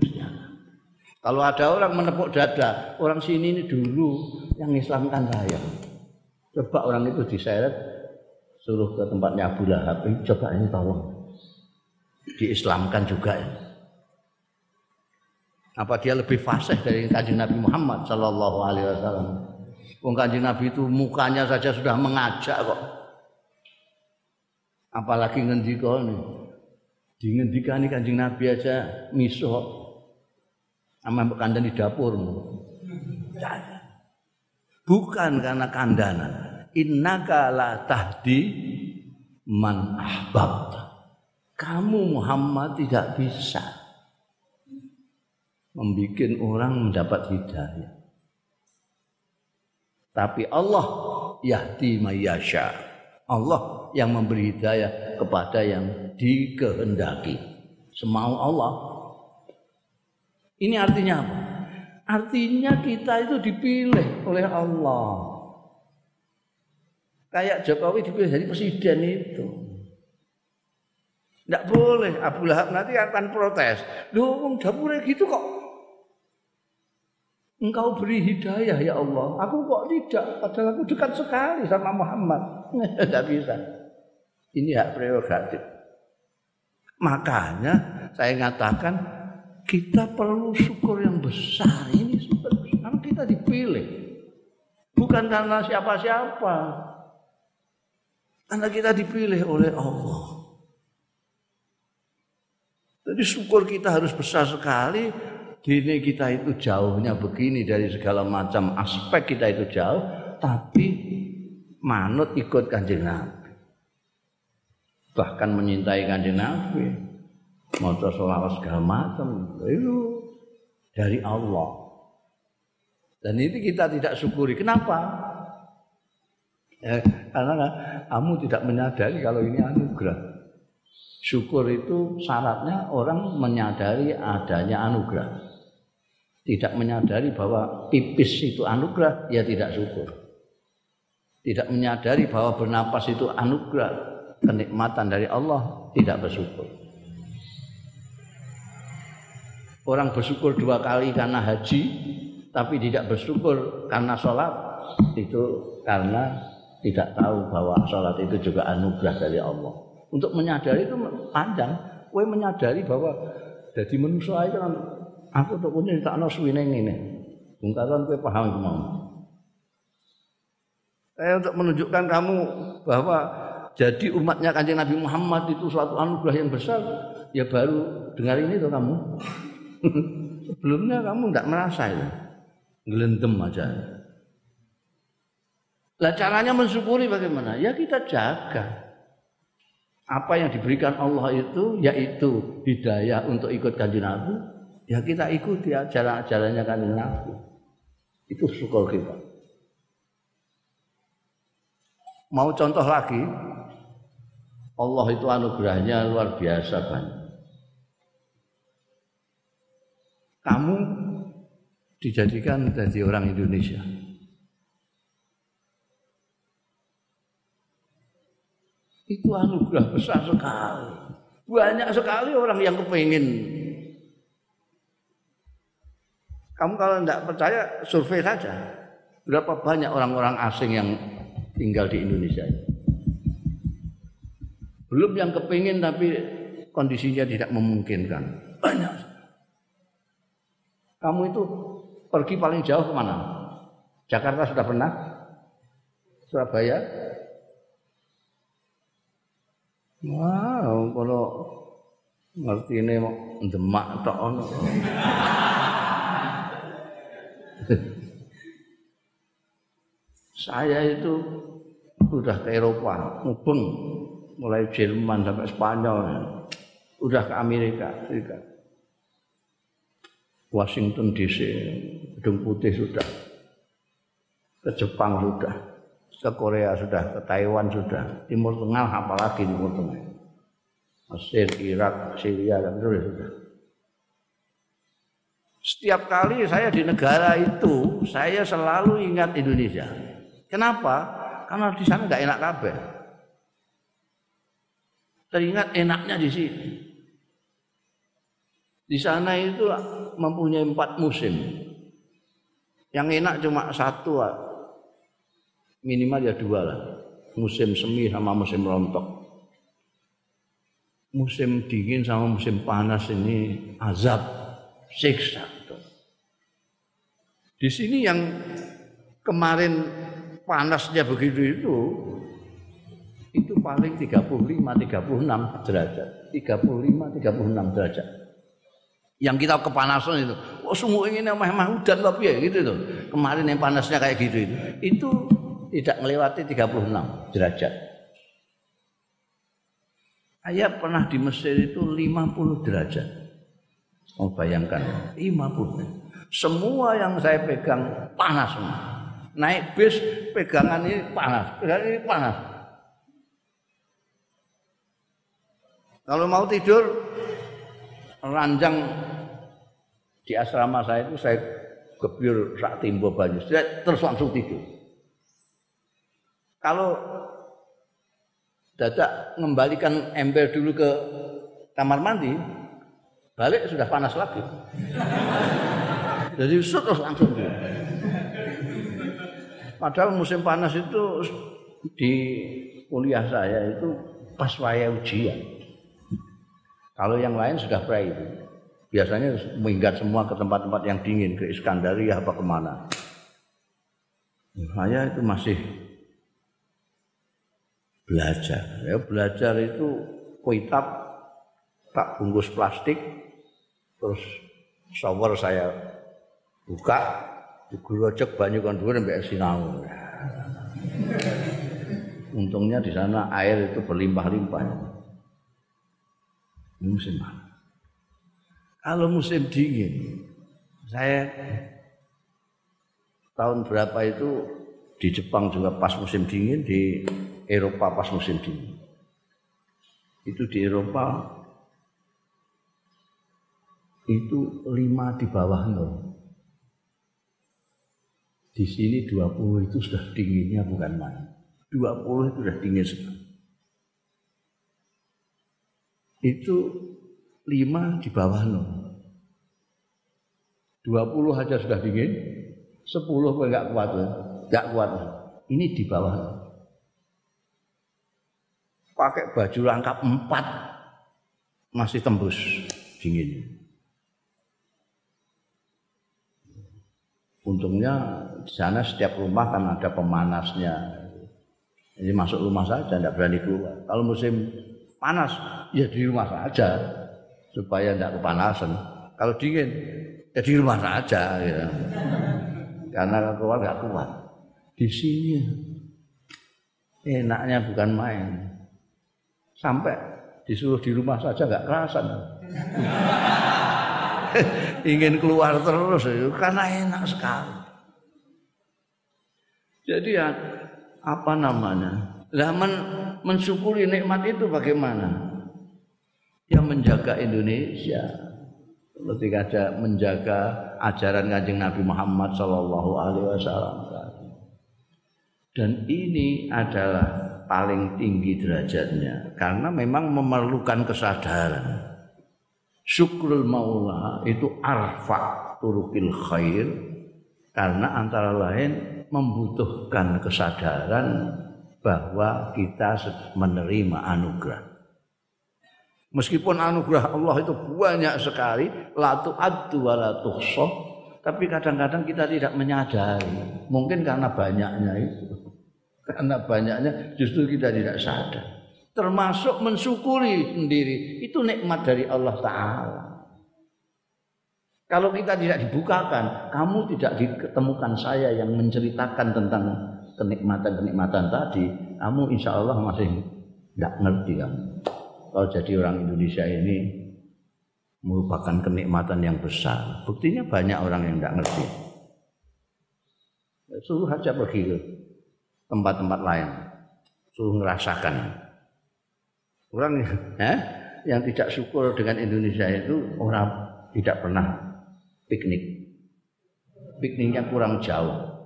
Kalau ada orang menepuk dada, orang sini ini dulu yang Islamkan saya. Coba orang itu diseret suruh ke tempatnya Abu Lahab ini coba ini tolong diislamkan juga ya. Apa dia lebih fasih dari kanjeng Nabi Muhammad Sallallahu Alaihi Wasallam? Wong kanjeng Nabi itu mukanya saja sudah mengajak kok. Apalagi ngendika nih. Di ngendikani kanjeng Nabi aja misuh. Sama kandang di dapur. Bukan karena kandanan innaka la tahdi man ahbabta. Kamu Muhammad tidak bisa membuat orang mendapat hidayah. Tapi Allah yahdi mayyasha. Allah yang memberi hidayah kepada yang dikehendaki. Semau Allah. Ini artinya apa? Artinya kita itu dipilih oleh Allah kayak Jokowi dipilih jadi presiden itu. Tidak boleh Abu Lahab nanti akan protes. Lu wong dapure gitu kok. Engkau beri hidayah ya Allah. Aku kok tidak, padahal aku dekat sekali sama Muhammad. (laughs) Tidak bisa. Ini hak prerogatif. Makanya saya ngatakan kita perlu syukur yang besar. Ini syukur. Karena kita dipilih. Bukan karena siapa-siapa. Karena kita dipilih oleh Allah. Jadi syukur kita harus besar sekali. Dini kita itu jauhnya begini dari segala macam aspek kita itu jauh. Tapi manut ikut kanjeng Nabi. Bahkan menyintai kanjeng Nabi. Motor solawat segala macam. Itu dari Allah. Dan itu kita tidak syukuri. Kenapa? Ya, karena kamu tidak menyadari kalau ini anugerah. Syukur itu syaratnya orang menyadari adanya anugerah. Tidak menyadari bahwa pipis itu anugerah, ya tidak syukur. Tidak menyadari bahwa bernapas itu anugerah, kenikmatan dari Allah, tidak bersyukur. Orang bersyukur dua kali karena haji, tapi tidak bersyukur karena sholat, itu karena tidak tahu bahwa sholat itu juga anugerah dari Allah. Untuk menyadari itu panjang. Kue menyadari bahwa jadi manusia itu kan aku tuh punya tak no suwine ini. Bungkaran kue paham mau. Saya untuk menunjukkan kamu bahwa jadi umatnya kanjeng Nabi Muhammad itu suatu anugerah yang besar, ya baru dengar ini tuh kamu. Sebelumnya kamu tidak merasa itu, ngelendem aja. Lah caranya mensyukuri bagaimana? Ya kita jaga. Apa yang diberikan Allah itu yaitu hidayah untuk ikut kanjeng Nabi, ya kita ikuti ajaran-ajarannya kanjeng Nabi. Itu syukur kita. Mau contoh lagi, Allah itu anugerahnya luar biasa banyak. Kamu dijadikan jadi orang Indonesia. Itu anugerah besar sekali. Banyak sekali orang yang kepingin. Kamu kalau tidak percaya survei saja. Berapa banyak orang-orang asing yang tinggal di Indonesia Belum yang kepingin tapi kondisinya tidak memungkinkan. Banyak. Kamu itu pergi paling jauh ke mana? Jakarta sudah pernah? Surabaya? Wow, kalau ngerti ini mau demak tak ono. Saya itu sudah ke Eropa, mubeng mulai Jerman sampai Spanyol, udah ke Amerika Serikat. Washington DC, Gedung Putih sudah, ke Jepang sudah, ke Korea sudah, ke Taiwan sudah, Timur Tengah apalagi Timur Tengah, Mesir, Irak, Syria dan terus sudah. Setiap kali saya di negara itu, saya selalu ingat Indonesia. Kenapa? Karena di sana nggak enak kabeh. Teringat enaknya di sini. Di sana itu mempunyai empat musim. Yang enak cuma satu. Minimal ya dua lah. Musim semi sama musim rontok. Musim dingin sama musim panas ini azab, siksa. Di sini yang kemarin panasnya begitu itu itu paling 35 36 derajat. 35 36 derajat yang kita kepanasan itu. Oh semua ini memang hujan tapi ya gitu tuh. Kemarin yang panasnya kayak gitu itu. Itu tidak melewati 36 derajat. Saya pernah di Mesir itu 50 derajat. Oh, bayangkan 50. Semua yang saya pegang panas semua. Naik bis pegangan ini panas, pegangan ini panas. Kalau mau tidur ranjang di asrama saya itu saya gebir sak timbo banyu, terus langsung tidur. Kalau dadak mengembalikan ember dulu ke kamar mandi, balik sudah panas lagi. Jadi terus langsung. Padahal musim panas itu di kuliah saya itu pas waya ujian. Kalau yang lain sudah pray itu biasanya minggat semua ke tempat-tempat yang dingin ke Iskandaria apa ke mana. Saya itu masih belajar. Ya belajar itu kuitab tak bungkus plastik terus shower saya buka digorojok banyu kan dhuwur mbek sinau. Untungnya di sana air itu berlimpah-limpah. Musim panas kalau musim dingin, saya tahun berapa itu di Jepang juga pas musim dingin, di Eropa pas musim dingin. Itu di Eropa itu lima di bawah nol. Di sini 20 itu sudah dinginnya bukan main. 20 itu sudah dingin sekali. Itu lima di bawah nol. Dua puluh aja sudah dingin, sepuluh pun nggak kuat, nggak kuat. Ini di bawah. Pakai baju lengkap empat masih tembus dingin. Untungnya di sana setiap rumah kan ada pemanasnya. Jadi masuk rumah saja, tidak berani keluar. Kalau musim panas, ya di rumah saja supaya tidak kepanasan. Kalau dingin, ya di rumah saja. Ya. Karena keluar nggak kuat. Di sini enaknya bukan main. Sampai disuruh di rumah saja nggak kerasan. (laughs) Ingin keluar terus karena enak sekali. Jadi ya apa namanya? Lah men, mensyukuri nikmat itu bagaimana? Dia menjaga Indonesia. Ketika ada menjaga ajaran kanjeng Nabi Muhammad Shallallahu Alaihi Wasallam. Dan ini adalah paling tinggi derajatnya karena memang memerlukan kesadaran. Syukrul maula itu arfa turukil khair karena antara lain membutuhkan kesadaran bahwa kita menerima anugerah. Meskipun anugerah Allah itu banyak sekali, la tu'addu wa la tapi kadang-kadang kita tidak menyadari. Mungkin karena banyaknya itu. (laughs) Karena banyaknya justru kita tidak sadar. Termasuk mensyukuri sendiri. Itu nikmat dari Allah Ta'ala. Kalau kita tidak dibukakan, kamu tidak diketemukan saya yang menceritakan tentang kenikmatan-kenikmatan tadi, kamu insya Allah masih tidak ngerti kamu. Kalau jadi orang Indonesia ini merupakan kenikmatan yang besar. Buktinya banyak orang yang tidak ngerti. Suruh aja pergi ke tempat-tempat lain. Suruh ngerasakan. Orang eh, yang tidak syukur dengan Indonesia itu orang tidak pernah piknik. Pikniknya kurang jauh.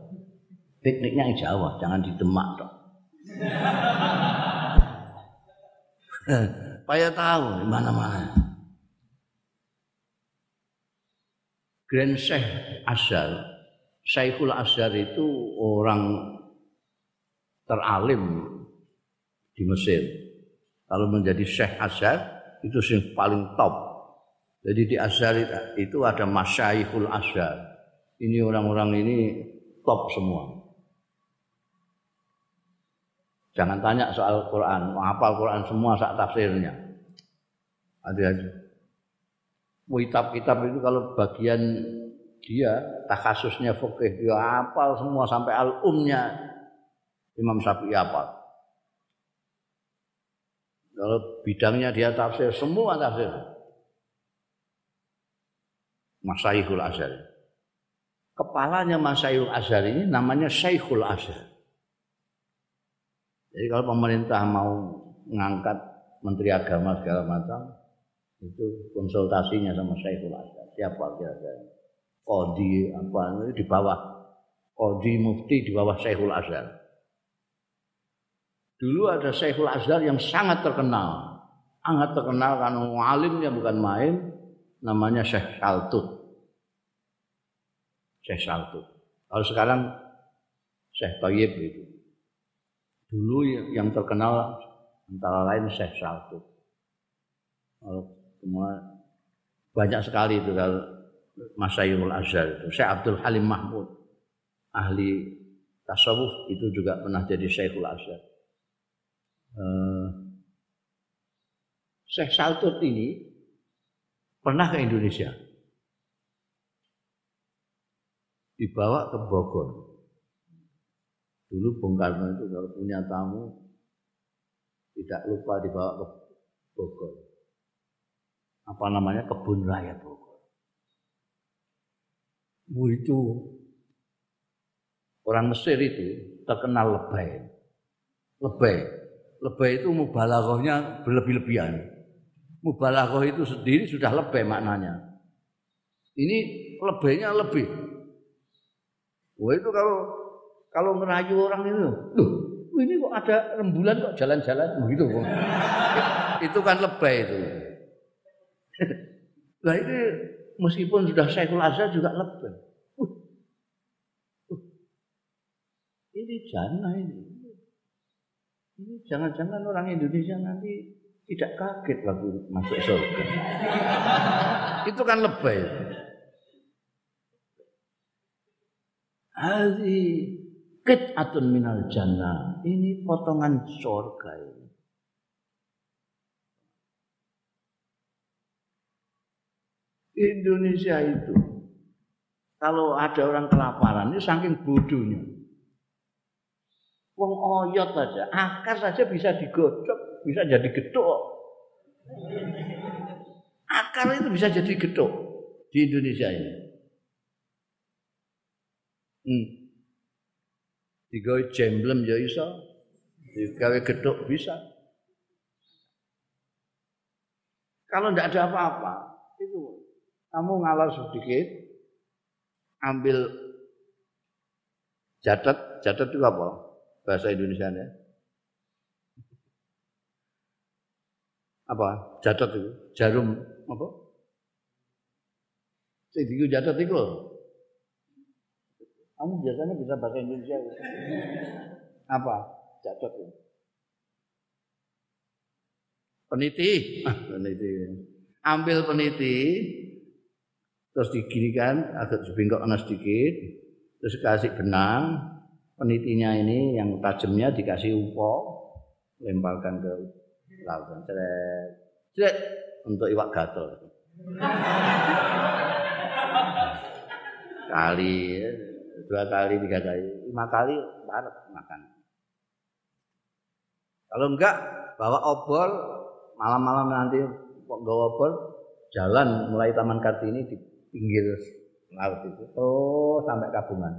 Pikniknya yang jauh, jangan di Demak. (laughs) Supaya tahu di mana-mana. Grand Syekh Azhar, Syekhul Azhar itu orang teralim di Mesir. Kalau menjadi Syekh Azhar itu yang paling top jadi di Azhar itu ada masyaikhul Azhar. Ini orang-orang ini top semua. Jangan tanya soal Quran, apa Quran semua saat tafsirnya. Aja. Kitab-kitab itu kalau bagian dia kasusnya fikih dia hafal semua sampai al-umnya Imam Syafi'i hafal. Kalau bidangnya dia tafsir semua tafsir. Masyaikhul Azhar. Kepalanya Masyaikhul Azhar ini namanya Syekhul Azhar. Jadi kalau pemerintah mau mengangkat menteri agama segala macam, itu konsultasinya sama Syekhul Azhar. Siapa kira-kira? Kodi apa di bawah Kodi Mufti di bawah Syekhul Azhar. Dulu ada Syekhul Azhar yang sangat terkenal, sangat terkenal karena alimnya bukan main, namanya Syekh Saltut. Syekh Saltut. Kalau sekarang Syekh Tayyib itu. Dulu yang terkenal antara lain Syekh semua banyak sekali itu kalau Masyayul Azhar itu. Syekh Abdul Halim Mahmud ahli tasawuf itu juga pernah jadi Syekhul Azhar. Uh, Syekh Saltut ini pernah ke Indonesia. dibawa ke Bogor. Dulu Bung Karno itu kalau punya tamu tidak lupa dibawa ke Bogor. Apa namanya kebun raya Bogor. Bu itu orang Mesir itu terkenal lebay. Lebay. Lebay itu mubalaghahnya berlebih-lebihan. Mubalaghah itu sendiri sudah lebay maknanya. Ini lebaynya lebih Wah itu kalau kalau ngerayu orang itu, loh ini kok ada rembulan kok jalan-jalan begitu kok. (laughs) itu kan lebay itu. (laughs) Nah ini meskipun sudah Syekhul Azhar juga lebay. Uh, uh, ini jangan ini. Ini jangan-jangan orang Indonesia nanti tidak kaget waktu masuk surga. (laughs) itu kan lebay. Hadi atun minal jannah. Ini potongan surga ini. Indonesia itu kalau ada orang kelaparan ini saking bodohnya. Wong oyot saja, akar saja bisa digodok, bisa jadi gedok. Akar itu bisa jadi gedok di Indonesia ini. Hmm. Digawe jemblem ya iso. Gawe geduk bisa. Kalau tidak ada apa-apa, itu kamu ngalar sedikit, ambil jadat, jadat itu apa? Bahasa Indonesia ya. Apa? Jadat itu, jarum apa? Sing jadat itu Kamu biasanya bisa bahasa Indonesia. Apa? Jadat itu. Peniti, ah, peniti. Ambil peniti, terus diginikan agak sebingkok sedikit, terus kasih benang, penitinya ini yang tajamnya dikasih upo, lemparkan ke lautan, ceret, ceret untuk iwak gatel. kali, dua kali, tiga kali, lima kali baru makan. Kalau enggak bawa obor malam-malam nanti kok gawa obor jalan mulai Taman Kartini di pinggir laut itu terus sampai Kabungan.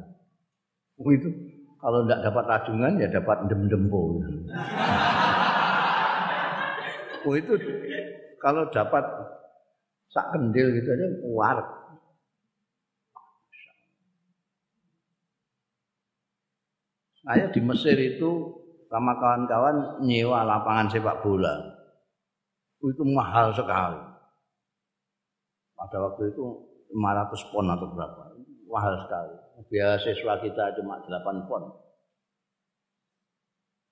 Oh itu kalau tidak dapat rajungan ya dapat dem-dempo. (laughs) oh itu kalau dapat sak kendil gitu aja kuat. Saya di Mesir itu sama kawan-kawan nyewa lapangan sepak bola. Itu mahal sekali. Pada waktu itu 500 pon atau berapa. Mahal sekali. Biaya siswa kita cuma 8 pon.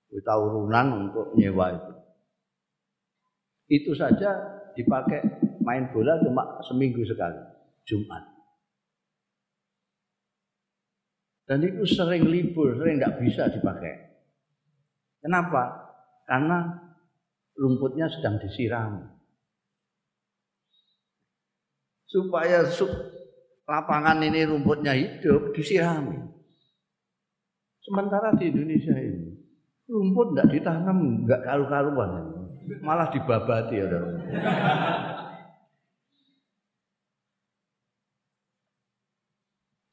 Kita urunan untuk nyewa itu. Itu saja dipakai main bola cuma seminggu sekali, Jumat. Dan itu sering libur, sering nggak bisa dipakai. Kenapa? Karena rumputnya sedang disiram supaya lapangan ini rumputnya hidup disirami. Sementara di Indonesia ini rumput tidak ditanam, nggak karu-karuan, malah dibabati ya.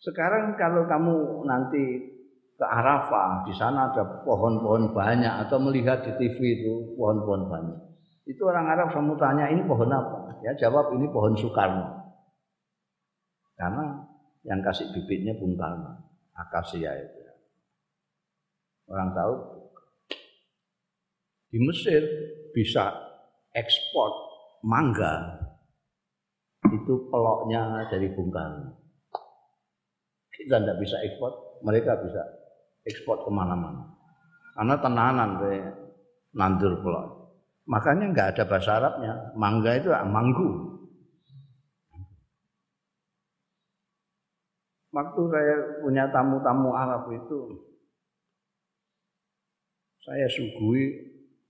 Sekarang kalau kamu nanti ke Arafah, di sana ada pohon-pohon banyak atau melihat di TV itu pohon-pohon banyak. Itu orang Arab kamu tanya ini pohon apa? Ya jawab ini pohon Soekarno. Karena yang kasih bibitnya Bung Karno, akasia itu. Orang tahu di Mesir bisa ekspor mangga itu peloknya dari Bung Karno. Kita tidak bisa ekspor, mereka bisa ekspor ke mana-mana. Karena tenanan be nandur pelok. Makanya nggak ada bahasa Arabnya. Mangga itu manggu. waktu saya punya tamu-tamu Arab itu saya suguhi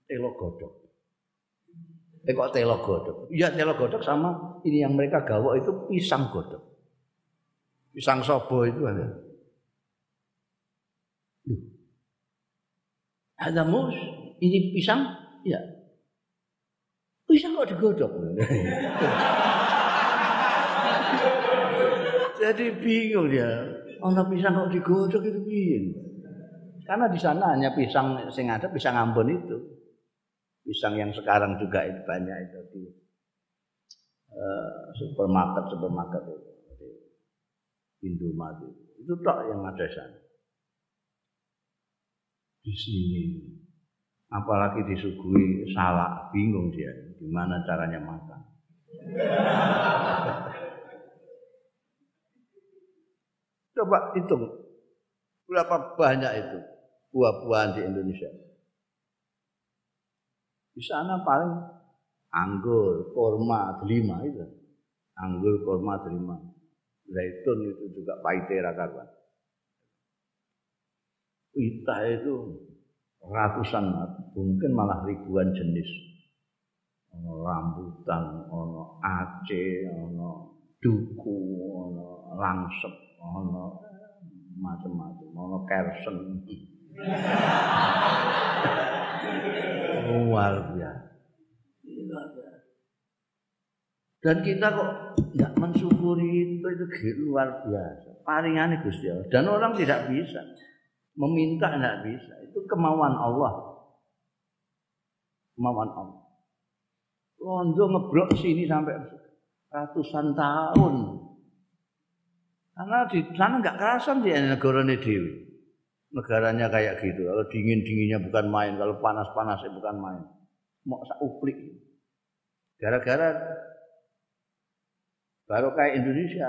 telo godok. Eh kok telo godok? Iya telo godok sama ini yang mereka gawa itu pisang godok. Pisang sobo itu ada. Ada mus, ini pisang? Ya. Pisang kok digodok? (laughs) Jadi bingung dia. Ono pisang kok digodok itu bingung. Karena di sana hanya pisang sing ada pisang Ambon itu. Pisang yang sekarang juga itu banyak itu di uh, supermarket supermarket itu. Indomaret itu. Tok yang ada sana. Di sini apalagi disuguhi salak bingung dia gimana caranya makan (laughs) Coba hitung berapa banyak itu buah-buahan di Indonesia. Di sana paling anggur, korma, delima itu. Anggur, korma, delima. Zaitun itu juga paitera karuan. Wita itu ratusan, mungkin malah ribuan jenis. Ono rambutan, ono aceh, ono duku, ono langsep, ono macam-macam, ono kersen. (laughs) Luar biasa. Dan kita kok tidak mensyukuri itu itu luar biasa. Paringannya Gusti Allah. Dan orang tidak bisa meminta tidak bisa. Itu kemauan Allah. kemauan Allah. Londo ngeblok sini sampai ratusan tahun. Karena di sana nggak kerasan dia negara ini dewi. Negaranya kayak gitu. Kalau dingin dinginnya bukan main, kalau panas panasnya bukan main. Mau uplik. Gara-gara baru kayak Indonesia,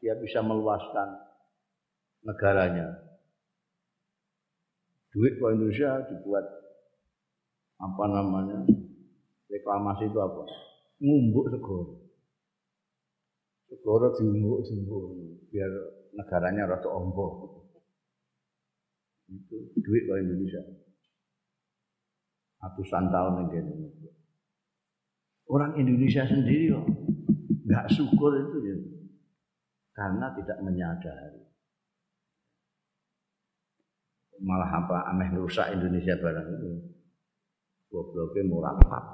dia bisa meluaskan negaranya. Duit ke Indonesia dibuat apa namanya reklamasi itu apa? Ngumbuk segoro. Segoro diumbuk-umbuk biar negaranya rada ombo. Itu duit ke Indonesia. Ratusan tahun yang Indonesia. Orang Indonesia sendiri kok nggak syukur itu ya. Karena tidak menyadari. Malah apa aneh rusak Indonesia barang itu. Gobloknya murapat.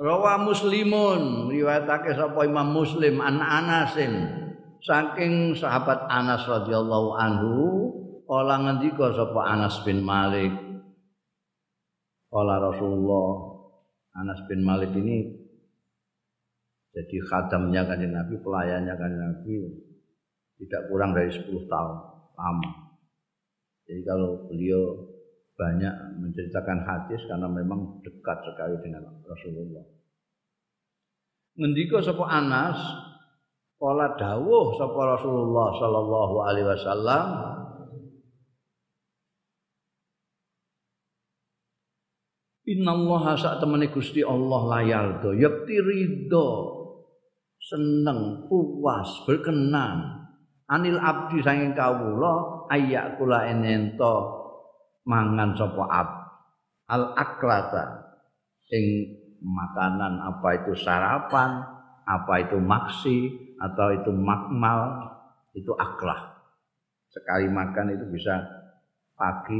Rawa Muslimun riwayatake sapa Imam Muslim an Anasin saking sahabat Anas radhiyallahu anhu kala ngendika sapa Anas bin Malik kala Rasulullah Anas bin Malik ini jadi khadamnya kan Nabi pelayannya kan Nabi tidak kurang dari 10 tahun lama jadi kalau beliau banyak menceritakan hadis karena memang dekat sekali dengan Rasulullah. Ngendika sapa Anas, kala dawuh sapa Rasulullah sallallahu alaihi wasallam Inna Allah sak temene Gusti Allah layar do. Yakti ridho seneng puas berkenan. Anil abdi sanging kawula ayak kula enento mangan sapa ab. Al aklata. Ing makanan apa itu sarapan apa itu maksi atau itu makmal itu aklah. Sekali makan itu bisa pagi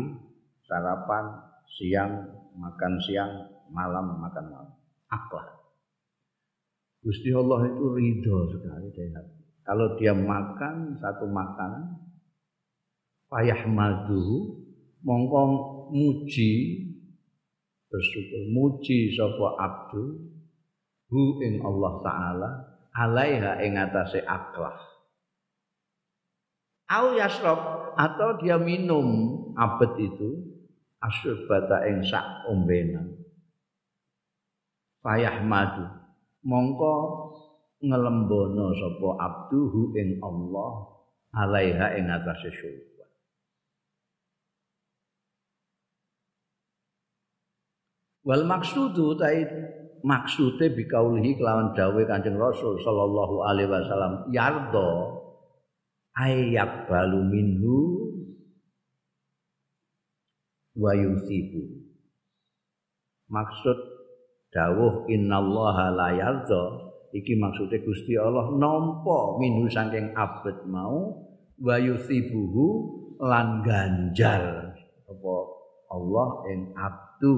sarapan siang makan siang malam makan malam. Aklah Gusti Allah itu ridho sekali dari Kalau dia makan satu makanan, payah maduhu, mongko muji bersyukur. Muji sapa abdu hu ing Allah taala alaiha ing atase aklah au yasrab atau dia minum abet itu asyurbata ing sak ombenan payah madu. Mongko ngelembono sapa abduhu ing Allah alaiha ing atase syukur. Wal maksudu tai maksude bikaulihi kelawan dawe Kanjeng Rasul sallallahu alaihi wasallam yardo ayak balu minhu wa yusibu. Maksud dawuh innallaha la yardo iki maksude Gusti Allah nampa minhu saking abet mau wa yusibuhu lan ganjar apa Allah ing abdu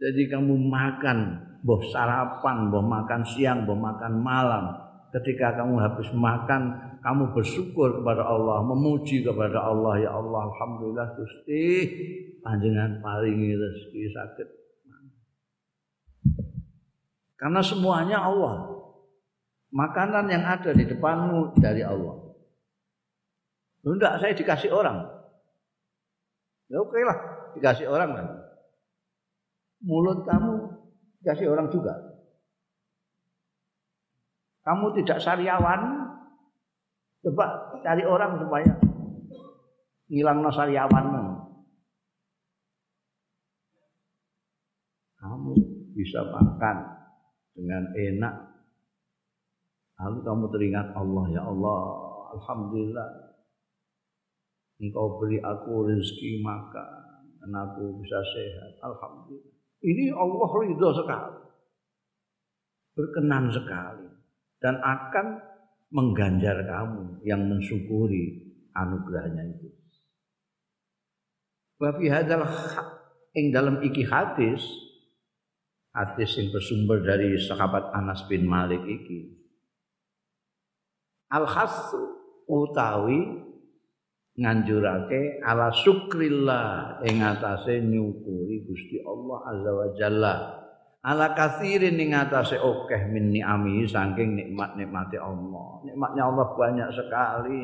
Jadi kamu makan, boh sarapan, boh makan siang, boh makan malam. Ketika kamu habis makan, kamu bersyukur kepada Allah, memuji kepada Allah. Ya Allah, Alhamdulillah Gusti, panjenengan paringi rezeki sakit. Karena semuanya Allah. Makanan yang ada di depanmu dari Allah. Enggak, saya dikasih orang. Ya oke lah, dikasih orang kan mulut kamu kasih orang juga. Kamu tidak sariawan, coba cari orang supaya ngilang no. Kamu bisa makan dengan enak. Lalu kamu teringat Allah, ya Allah, Alhamdulillah. Engkau beri aku rezeki makan dan aku bisa sehat. Alhamdulillah. Ini Allah ridho sekali. Berkenan sekali. Dan akan mengganjar kamu yang mensyukuri anugerahnya itu. Wa fi hadzal ing dalam iki hadis hadis yang bersumber dari sahabat Anas bin Malik iki al utawi nganjurake ala syukrillah ing atase nyukuri Gusti Allah azza wa jalla ala kathirin ing atase akeh min ni'ami saking nikmat-nikmate Allah. Nikmatnya Allah banyak sekali.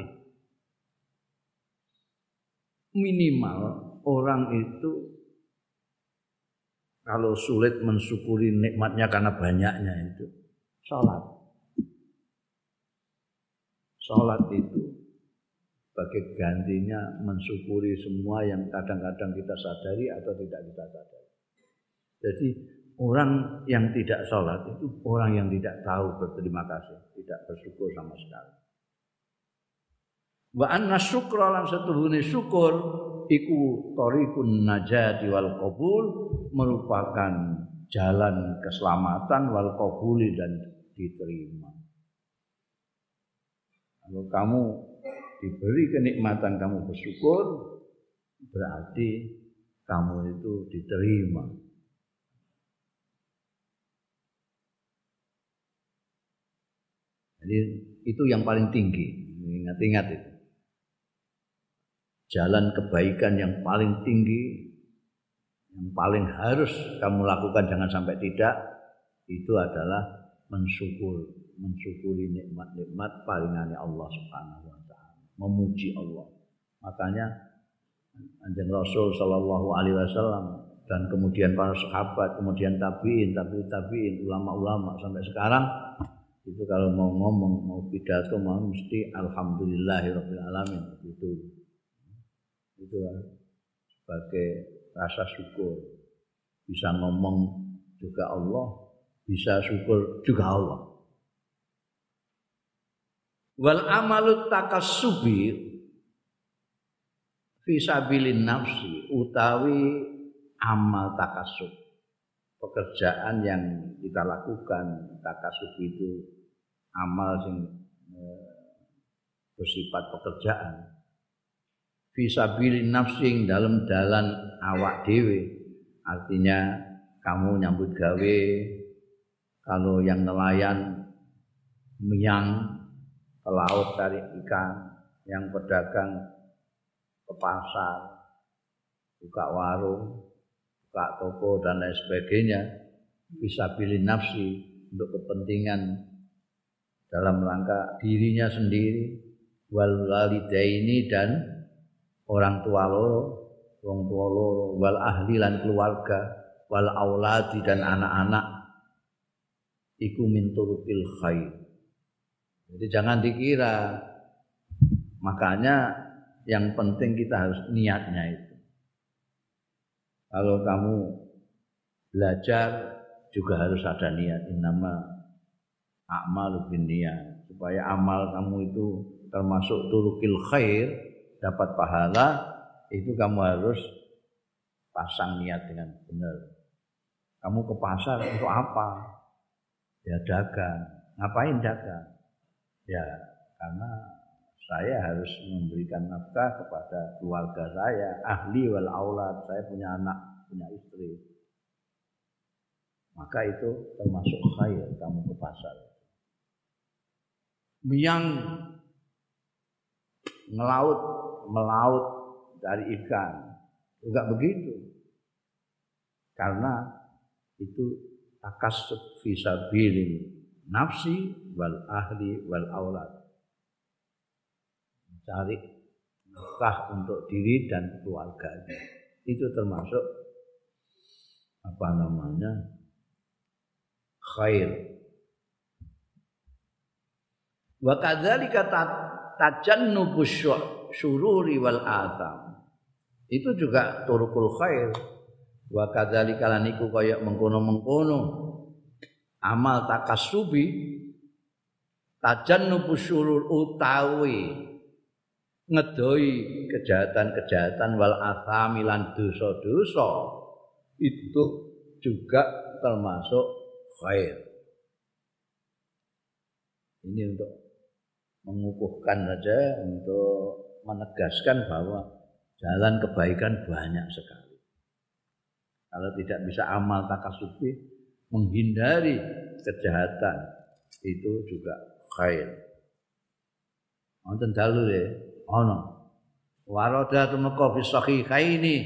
Minimal orang itu kalau sulit mensyukuri nikmatnya karena banyaknya itu sholat. Sholat itu sebagai gantinya mensyukuri semua yang kadang-kadang kita sadari atau tidak kita sadari. Jadi orang yang tidak sholat itu orang yang tidak tahu berterima kasih tidak bersyukur sama sekali wa anna syukra lan setuhune syukur iku tariqun najati wal qabul merupakan jalan keselamatan wal qabuli dan diterima. Kalau kamu diberi kenikmatan kamu bersyukur berarti kamu itu diterima. Jadi itu yang paling tinggi. Ingat-ingat itu. Jalan kebaikan yang paling tinggi yang paling harus kamu lakukan jangan sampai tidak itu adalah mensyukur mensyukuri nikmat-nikmat palingannya Allah Subhanahu wa taala. Memuji Allah. Makanya Anjing Rasul Shallallahu Alaihi Wasallam dan kemudian para sahabat, kemudian tabiin, tabiin, tabiin, ulama-ulama sampai sekarang itu kalau mau ngomong, mau pidato, mau mesti Alhamdulillahirobbilalamin alamin itu itu sebagai rasa syukur. Bisa ngomong juga Allah bisa syukur juga Allah. Wal amalu takassubi fisabilin nafsi utawi amal takasub pekerjaan yang kita lakukan takasub itu amal yang eh, bersifat pekerjaan. Fisabilin nafsing dalam dalan awak dewe artinya kamu nyambut gawe kalau yang nelayan miang ke laut cari ikan yang pedagang ke pasar buka warung buka toko dan lain sebagainya. Bisa pilih nafsi untuk kepentingan dalam rangka dirinya sendiri wal walidaini dan orang tua loro, wong tua loro, wal ahli lan keluarga, wal auladi dan anak-anak iku min turukil khair. Jadi jangan dikira makanya yang penting kita harus niatnya itu. Kalau kamu belajar juga harus ada niat nama amal niat supaya amal kamu itu termasuk turukil khair dapat pahala itu kamu harus pasang niat dengan benar. Kamu ke pasar untuk apa? Ya dagang. Ngapain dagang? Ya karena saya harus memberikan nafkah kepada keluarga saya, ahli wal aulad, saya punya anak, punya istri. Maka itu termasuk khair kamu ke pasar. Yang ngelaut melaut dari ikan. Juga begitu. Karena itu takasub fisabilin nafsi wal ahli wal aulad. Mencari nafkah untuk diri dan keluarganya. Itu termasuk apa namanya? khair. Wa kadzalika tajannubus syururi wal atham. Itu juga turukul khair. Wa kadzalika laniku kaya mengkono-mengkono amal takasubi tajannubu syurur utawi ngedoi kejahatan-kejahatan wal athami lan dosa-dosa itu juga termasuk khair. Ini untuk mengukuhkan saja untuk menegaskan bahwa jalan kebaikan banyak sekali. Kalau tidak bisa amal takasubi, menghindari kejahatan itu juga khair. Wonten ya, ana Warada tumeka fi sahihaini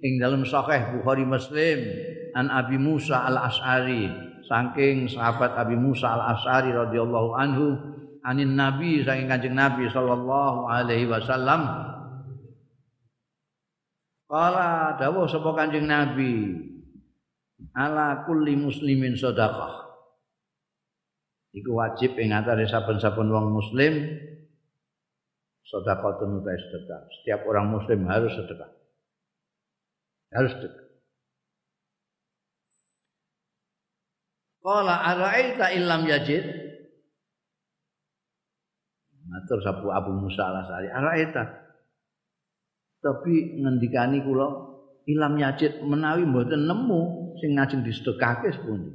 ing dalam sahih Bukhari Muslim an Abi Musa Al As'ari saking sahabat Abi Musa Al As'ari radhiyallahu anhu anin Nabi saking Kanjeng Nabi sallallahu alaihi wasallam. Kala dawuh sapa Kanjeng Nabi ala kulli muslimin sedekah. Iku wajib ing atase saben-saben wong muslim sedekah utai sedekah. Setiap orang muslim harus sedekah. Harus sedekah. Qala ara'aita illam yajid Matur sapu Abu Musa al-Asari ara'aita tapi ngendikani kula ilam yajid menawi mboten nemu sing ngajeng disedekahke sepundi?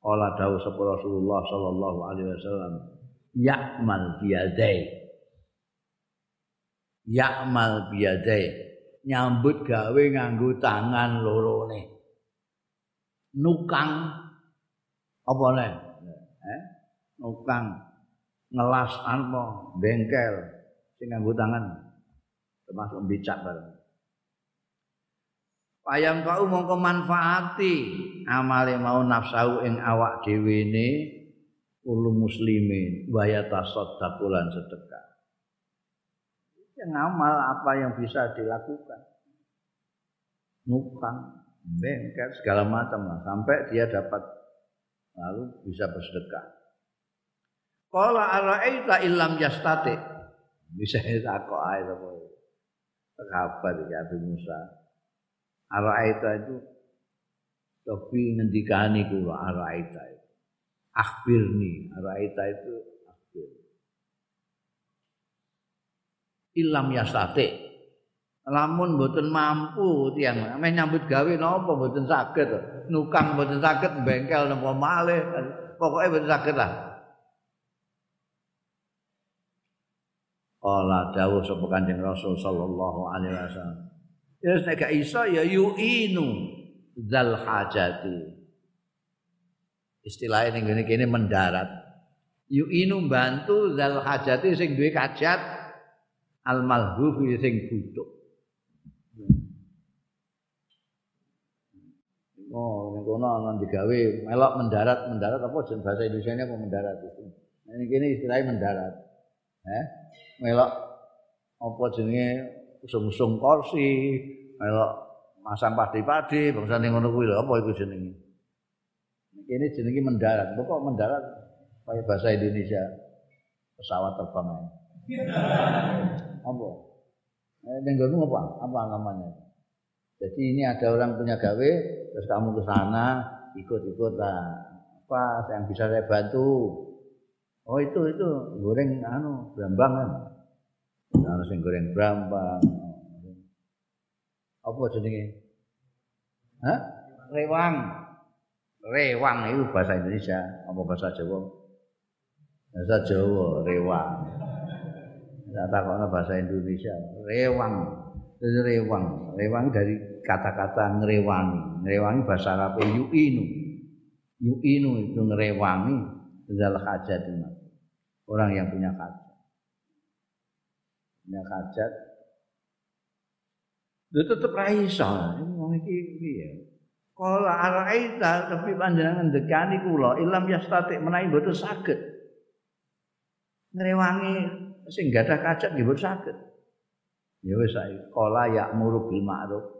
Qala dawuh sapa Rasulullah sallallahu alaihi wasallam ya'mal biyadai. Ya'mal biyadai. Nyambut gawe nganggo tangan lorone. Nukang. Apa le? Eh? Nukang ngelas apa bengkel sing nganggo tangan termasuk becak bareng Payam kau mongko manfaati amale mau nafsu ing awak dhewe ne ulu muslimin waya tasaddaqu sedekah. Yang amal apa yang bisa dilakukan. Nukang, bengkel segala macam lah sampai dia dapat lalu bisa bersedekah. Qala ara'aita illam yastati. Bisa takok ae to. Kabar ya Abi Musa. Araita itu tapi ngendikani kula araita itu. Akhbirni, araita itu akhbir. Ilam yasate. Lamun mboten mampu tiang meh nyambut gawe napa mboten saged. Nukang mboten saged bengkel napa malih. Pokoke mboten saged lah. Kala dawuh sapa Kanjeng Rasul sallallahu alaihi wasallam. Ya nek gak iso ya yu'inu zal hajati. Istilahnya ning ngene kene mendarat. Yu'inu bantu zal hajati sing duwe kajat al malhufi sing butuh. Oh, ning kono ana digawe melok mendarat, mendarat apa jeneng bahasa Indonesia apa mendarat itu. Ini kene istilahnya mendarat. Eh? Melok apa jenenge usung-usung kursi, melok masang padi-padi, bangsa ning ngono kuwi lho, apa iku jenenge? Ini jenenge mendarat. Kok mendarat kayak bahasa Indonesia pesawat terbang aja. (laughs) apa? Eh, ning apa? Apa namanya? Jadi ini ada orang punya gawe, terus kamu ke sana ikut-ikut lah. Apa yang bisa saya bantu? Oh itu itu goreng anu brambang kan. Ana sing goreng brambang. Apa jenenge? Hah? Rewang. Rewang itu bahasa Indonesia, apa bahasa Jawa? Bahasa Jawa, rewang. Tidak takutnya bahasa Indonesia, rewang. Rewang, rewang dari kata-kata ngerewangi. Ngerewangi bahasa Arab yu'inu. Yu'inu itu ngerewangi adalah hajat Orang yang punya hajat punya hajat itu tetep ra iso. Wong iki piye? Kala araita tapi panjenengan dekani kula ilam yastati menawi mboten saged. Ngrewangi sing gadah kajat nggih mboten saged. Ya wis saiki kala ya'muru bil ma'ruf.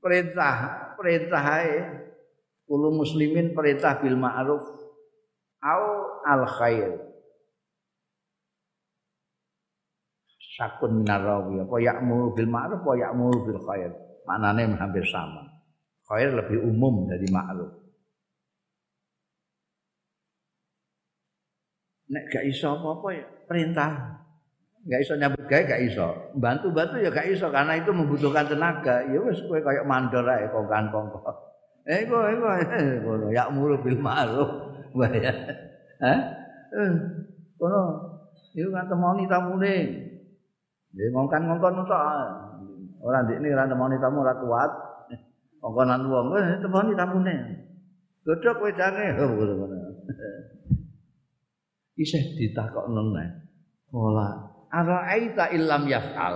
Perintah perintah kulo muslimin perintah bil ma'ruf. Au al khair sakun minarawi apa ya'muru bil ma'ruf apa ya'muru bil khair. Maknane hampir sama. Khair lebih umum dari ma'ruf. Nek gak iso apa-apa ya perintah. Gak iso nyambut gawe gak iso. Bantu-bantu ya gak iso karena itu membutuhkan tenaga. Ya wis kowe kaya mandor ae kongkan kongkon eh iku iku ngono ya'muru bil ma'ruf. Ya. Hah? Eh, kono. Iku ngatemoni tamune Ya ngongkan-ngongkon tok. Ora ndekne ora nemoni tamu ora kuat. Ngongkonan wong eh temoni tamune. Godhok wedane (laughs) ngono. Isih ditakokno neh. Ola ara'aita illam yaf'al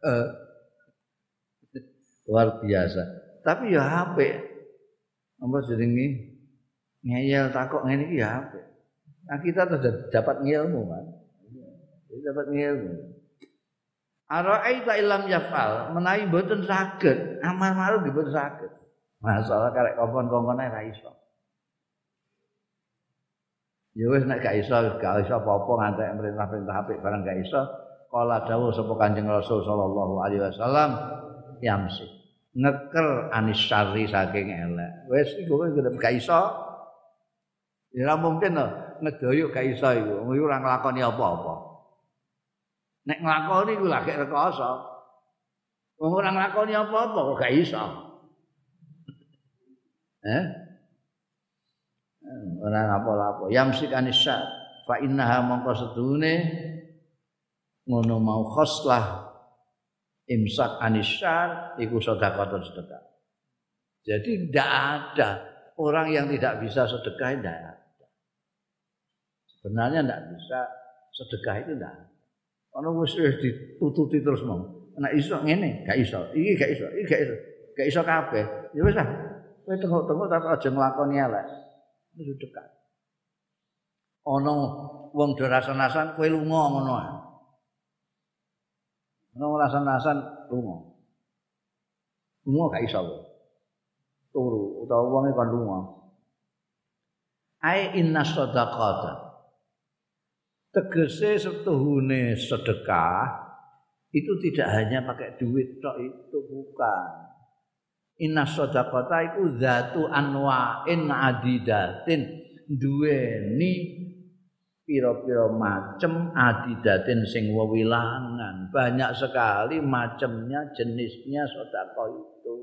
eh, luar biasa tapi ya apik apa jenenge ngeyel takok ngene iki ya apik nah kita sudah dapat ilmu kan dapat ilmu Ara'aita illam yaf'al menawi mboten saged amal ma'ruf mboten saged. Masalah karek kongkon-kongkone ra iso. Ya wis nek gak iso gak iso apa-apa ngantek perintah-perintah apik barang gak iso kala dawuh sapa Kanjeng Rasul sallallahu alaihi wasallam yamsi. Ngeker anis syari saking elek. Wis iku gak iso. Ya mungkin to ngedoyok gak iso iku ora nglakoni apa-apa nek nglakoni iku lagi rekoso. Wong ora nglakoni apa-apa kok gak iso. (laughs) Eh? Ora apa-apa yamsik anisa fa innaha mongko sedune ngono mau khoslah. Imsak anisar iku sedekah sedekah. Jadi tidak ada. Orang yang tidak bisa sedekah tidak ada. Sebenarnya tidak bisa sedekah itu tidak ada ono wis ditututi terus mau nek iso ngene gak iso iki gak iso iki gak iso gak iso kabeh ya wis ah kowe tengok-tengok tapi aja nglakoni elek itu dekat. Ono wong do rasan-rasan kowe lunga ngono ae. Ono rasan-rasan lunga. Lunga gak iso. Turu utawa wong kon lunga. Ai inna sadaqata. Tegese setuhune sedekah itu tidak hanya pakai duit tok itu bukan. Inna sadaqata iku zatu anwa'in adidatin duweni pira-pira macem adidatin sing wewilangan. Banyak sekali macamnya, jenisnya sedekah itu.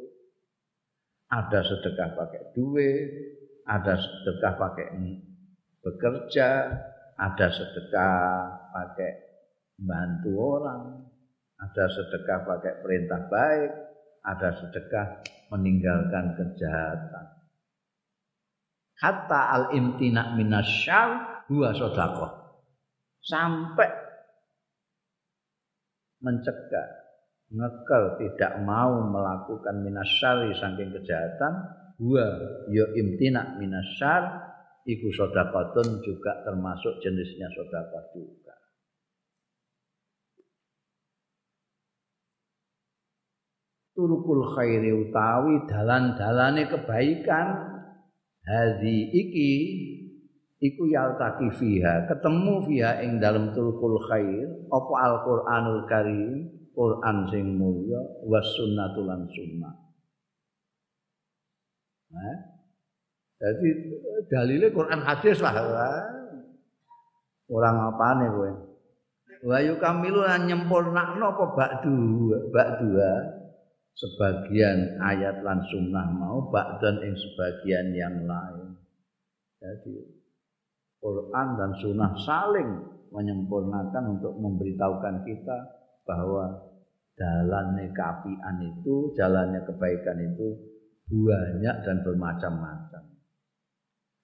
Ada sedekah pakai duit, ada sedekah pakai bekerja, ada sedekah pakai bantu orang, ada sedekah pakai perintah baik, ada sedekah meninggalkan kejahatan. Hatta al imtina minasyal huwa sedekah. Sampai mencegah, ngekel tidak mau melakukan minasyari saking kejahatan, huwa ya imtina minasyar iku sedekahun juga termasuk jenisnya sedekah juga. turukul khairi utawi dalan-dalane kebaikan. Hadhi iki iku yaltaqi fiha ketemu fiha ing dalam turukul khair apa Al-Qur'anul Karim Quran sing mulya was sunnatul sunnah. Nah, jadi dalile Quran hadis lah orang apane kowe wa yukamilu lan nyempurnakno apa ba'du ba'dua sebagian ayat lan sunnah mau ba'dan ing sebagian yang lain. Jadi Quran dan sunnah saling menyempurnakan untuk memberitahukan kita bahwa jalannya keapian itu, jalannya kebaikan itu banyak dan bermacam-macam.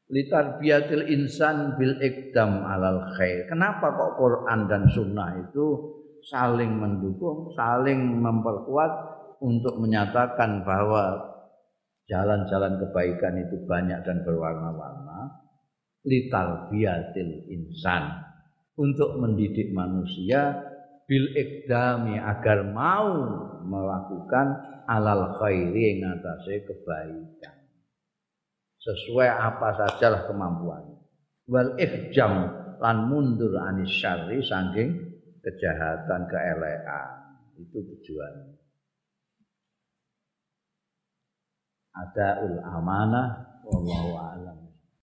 Litarbiyatil insan bil ikdam alal khair. Kenapa kok Quran dan sunnah itu saling mendukung, saling memperkuat untuk menyatakan bahwa jalan-jalan kebaikan itu banyak dan berwarna-warna? Lital biatil insan. Untuk mendidik manusia bil ikdami agar mau melakukan alal khairi yang atasnya kebaikan sesuai apa sajalah kemampuan wal ihjam lan mundur anis syarri saking kejahatan keelekan. Itu tujuannya. Adaul amanah wallahu alam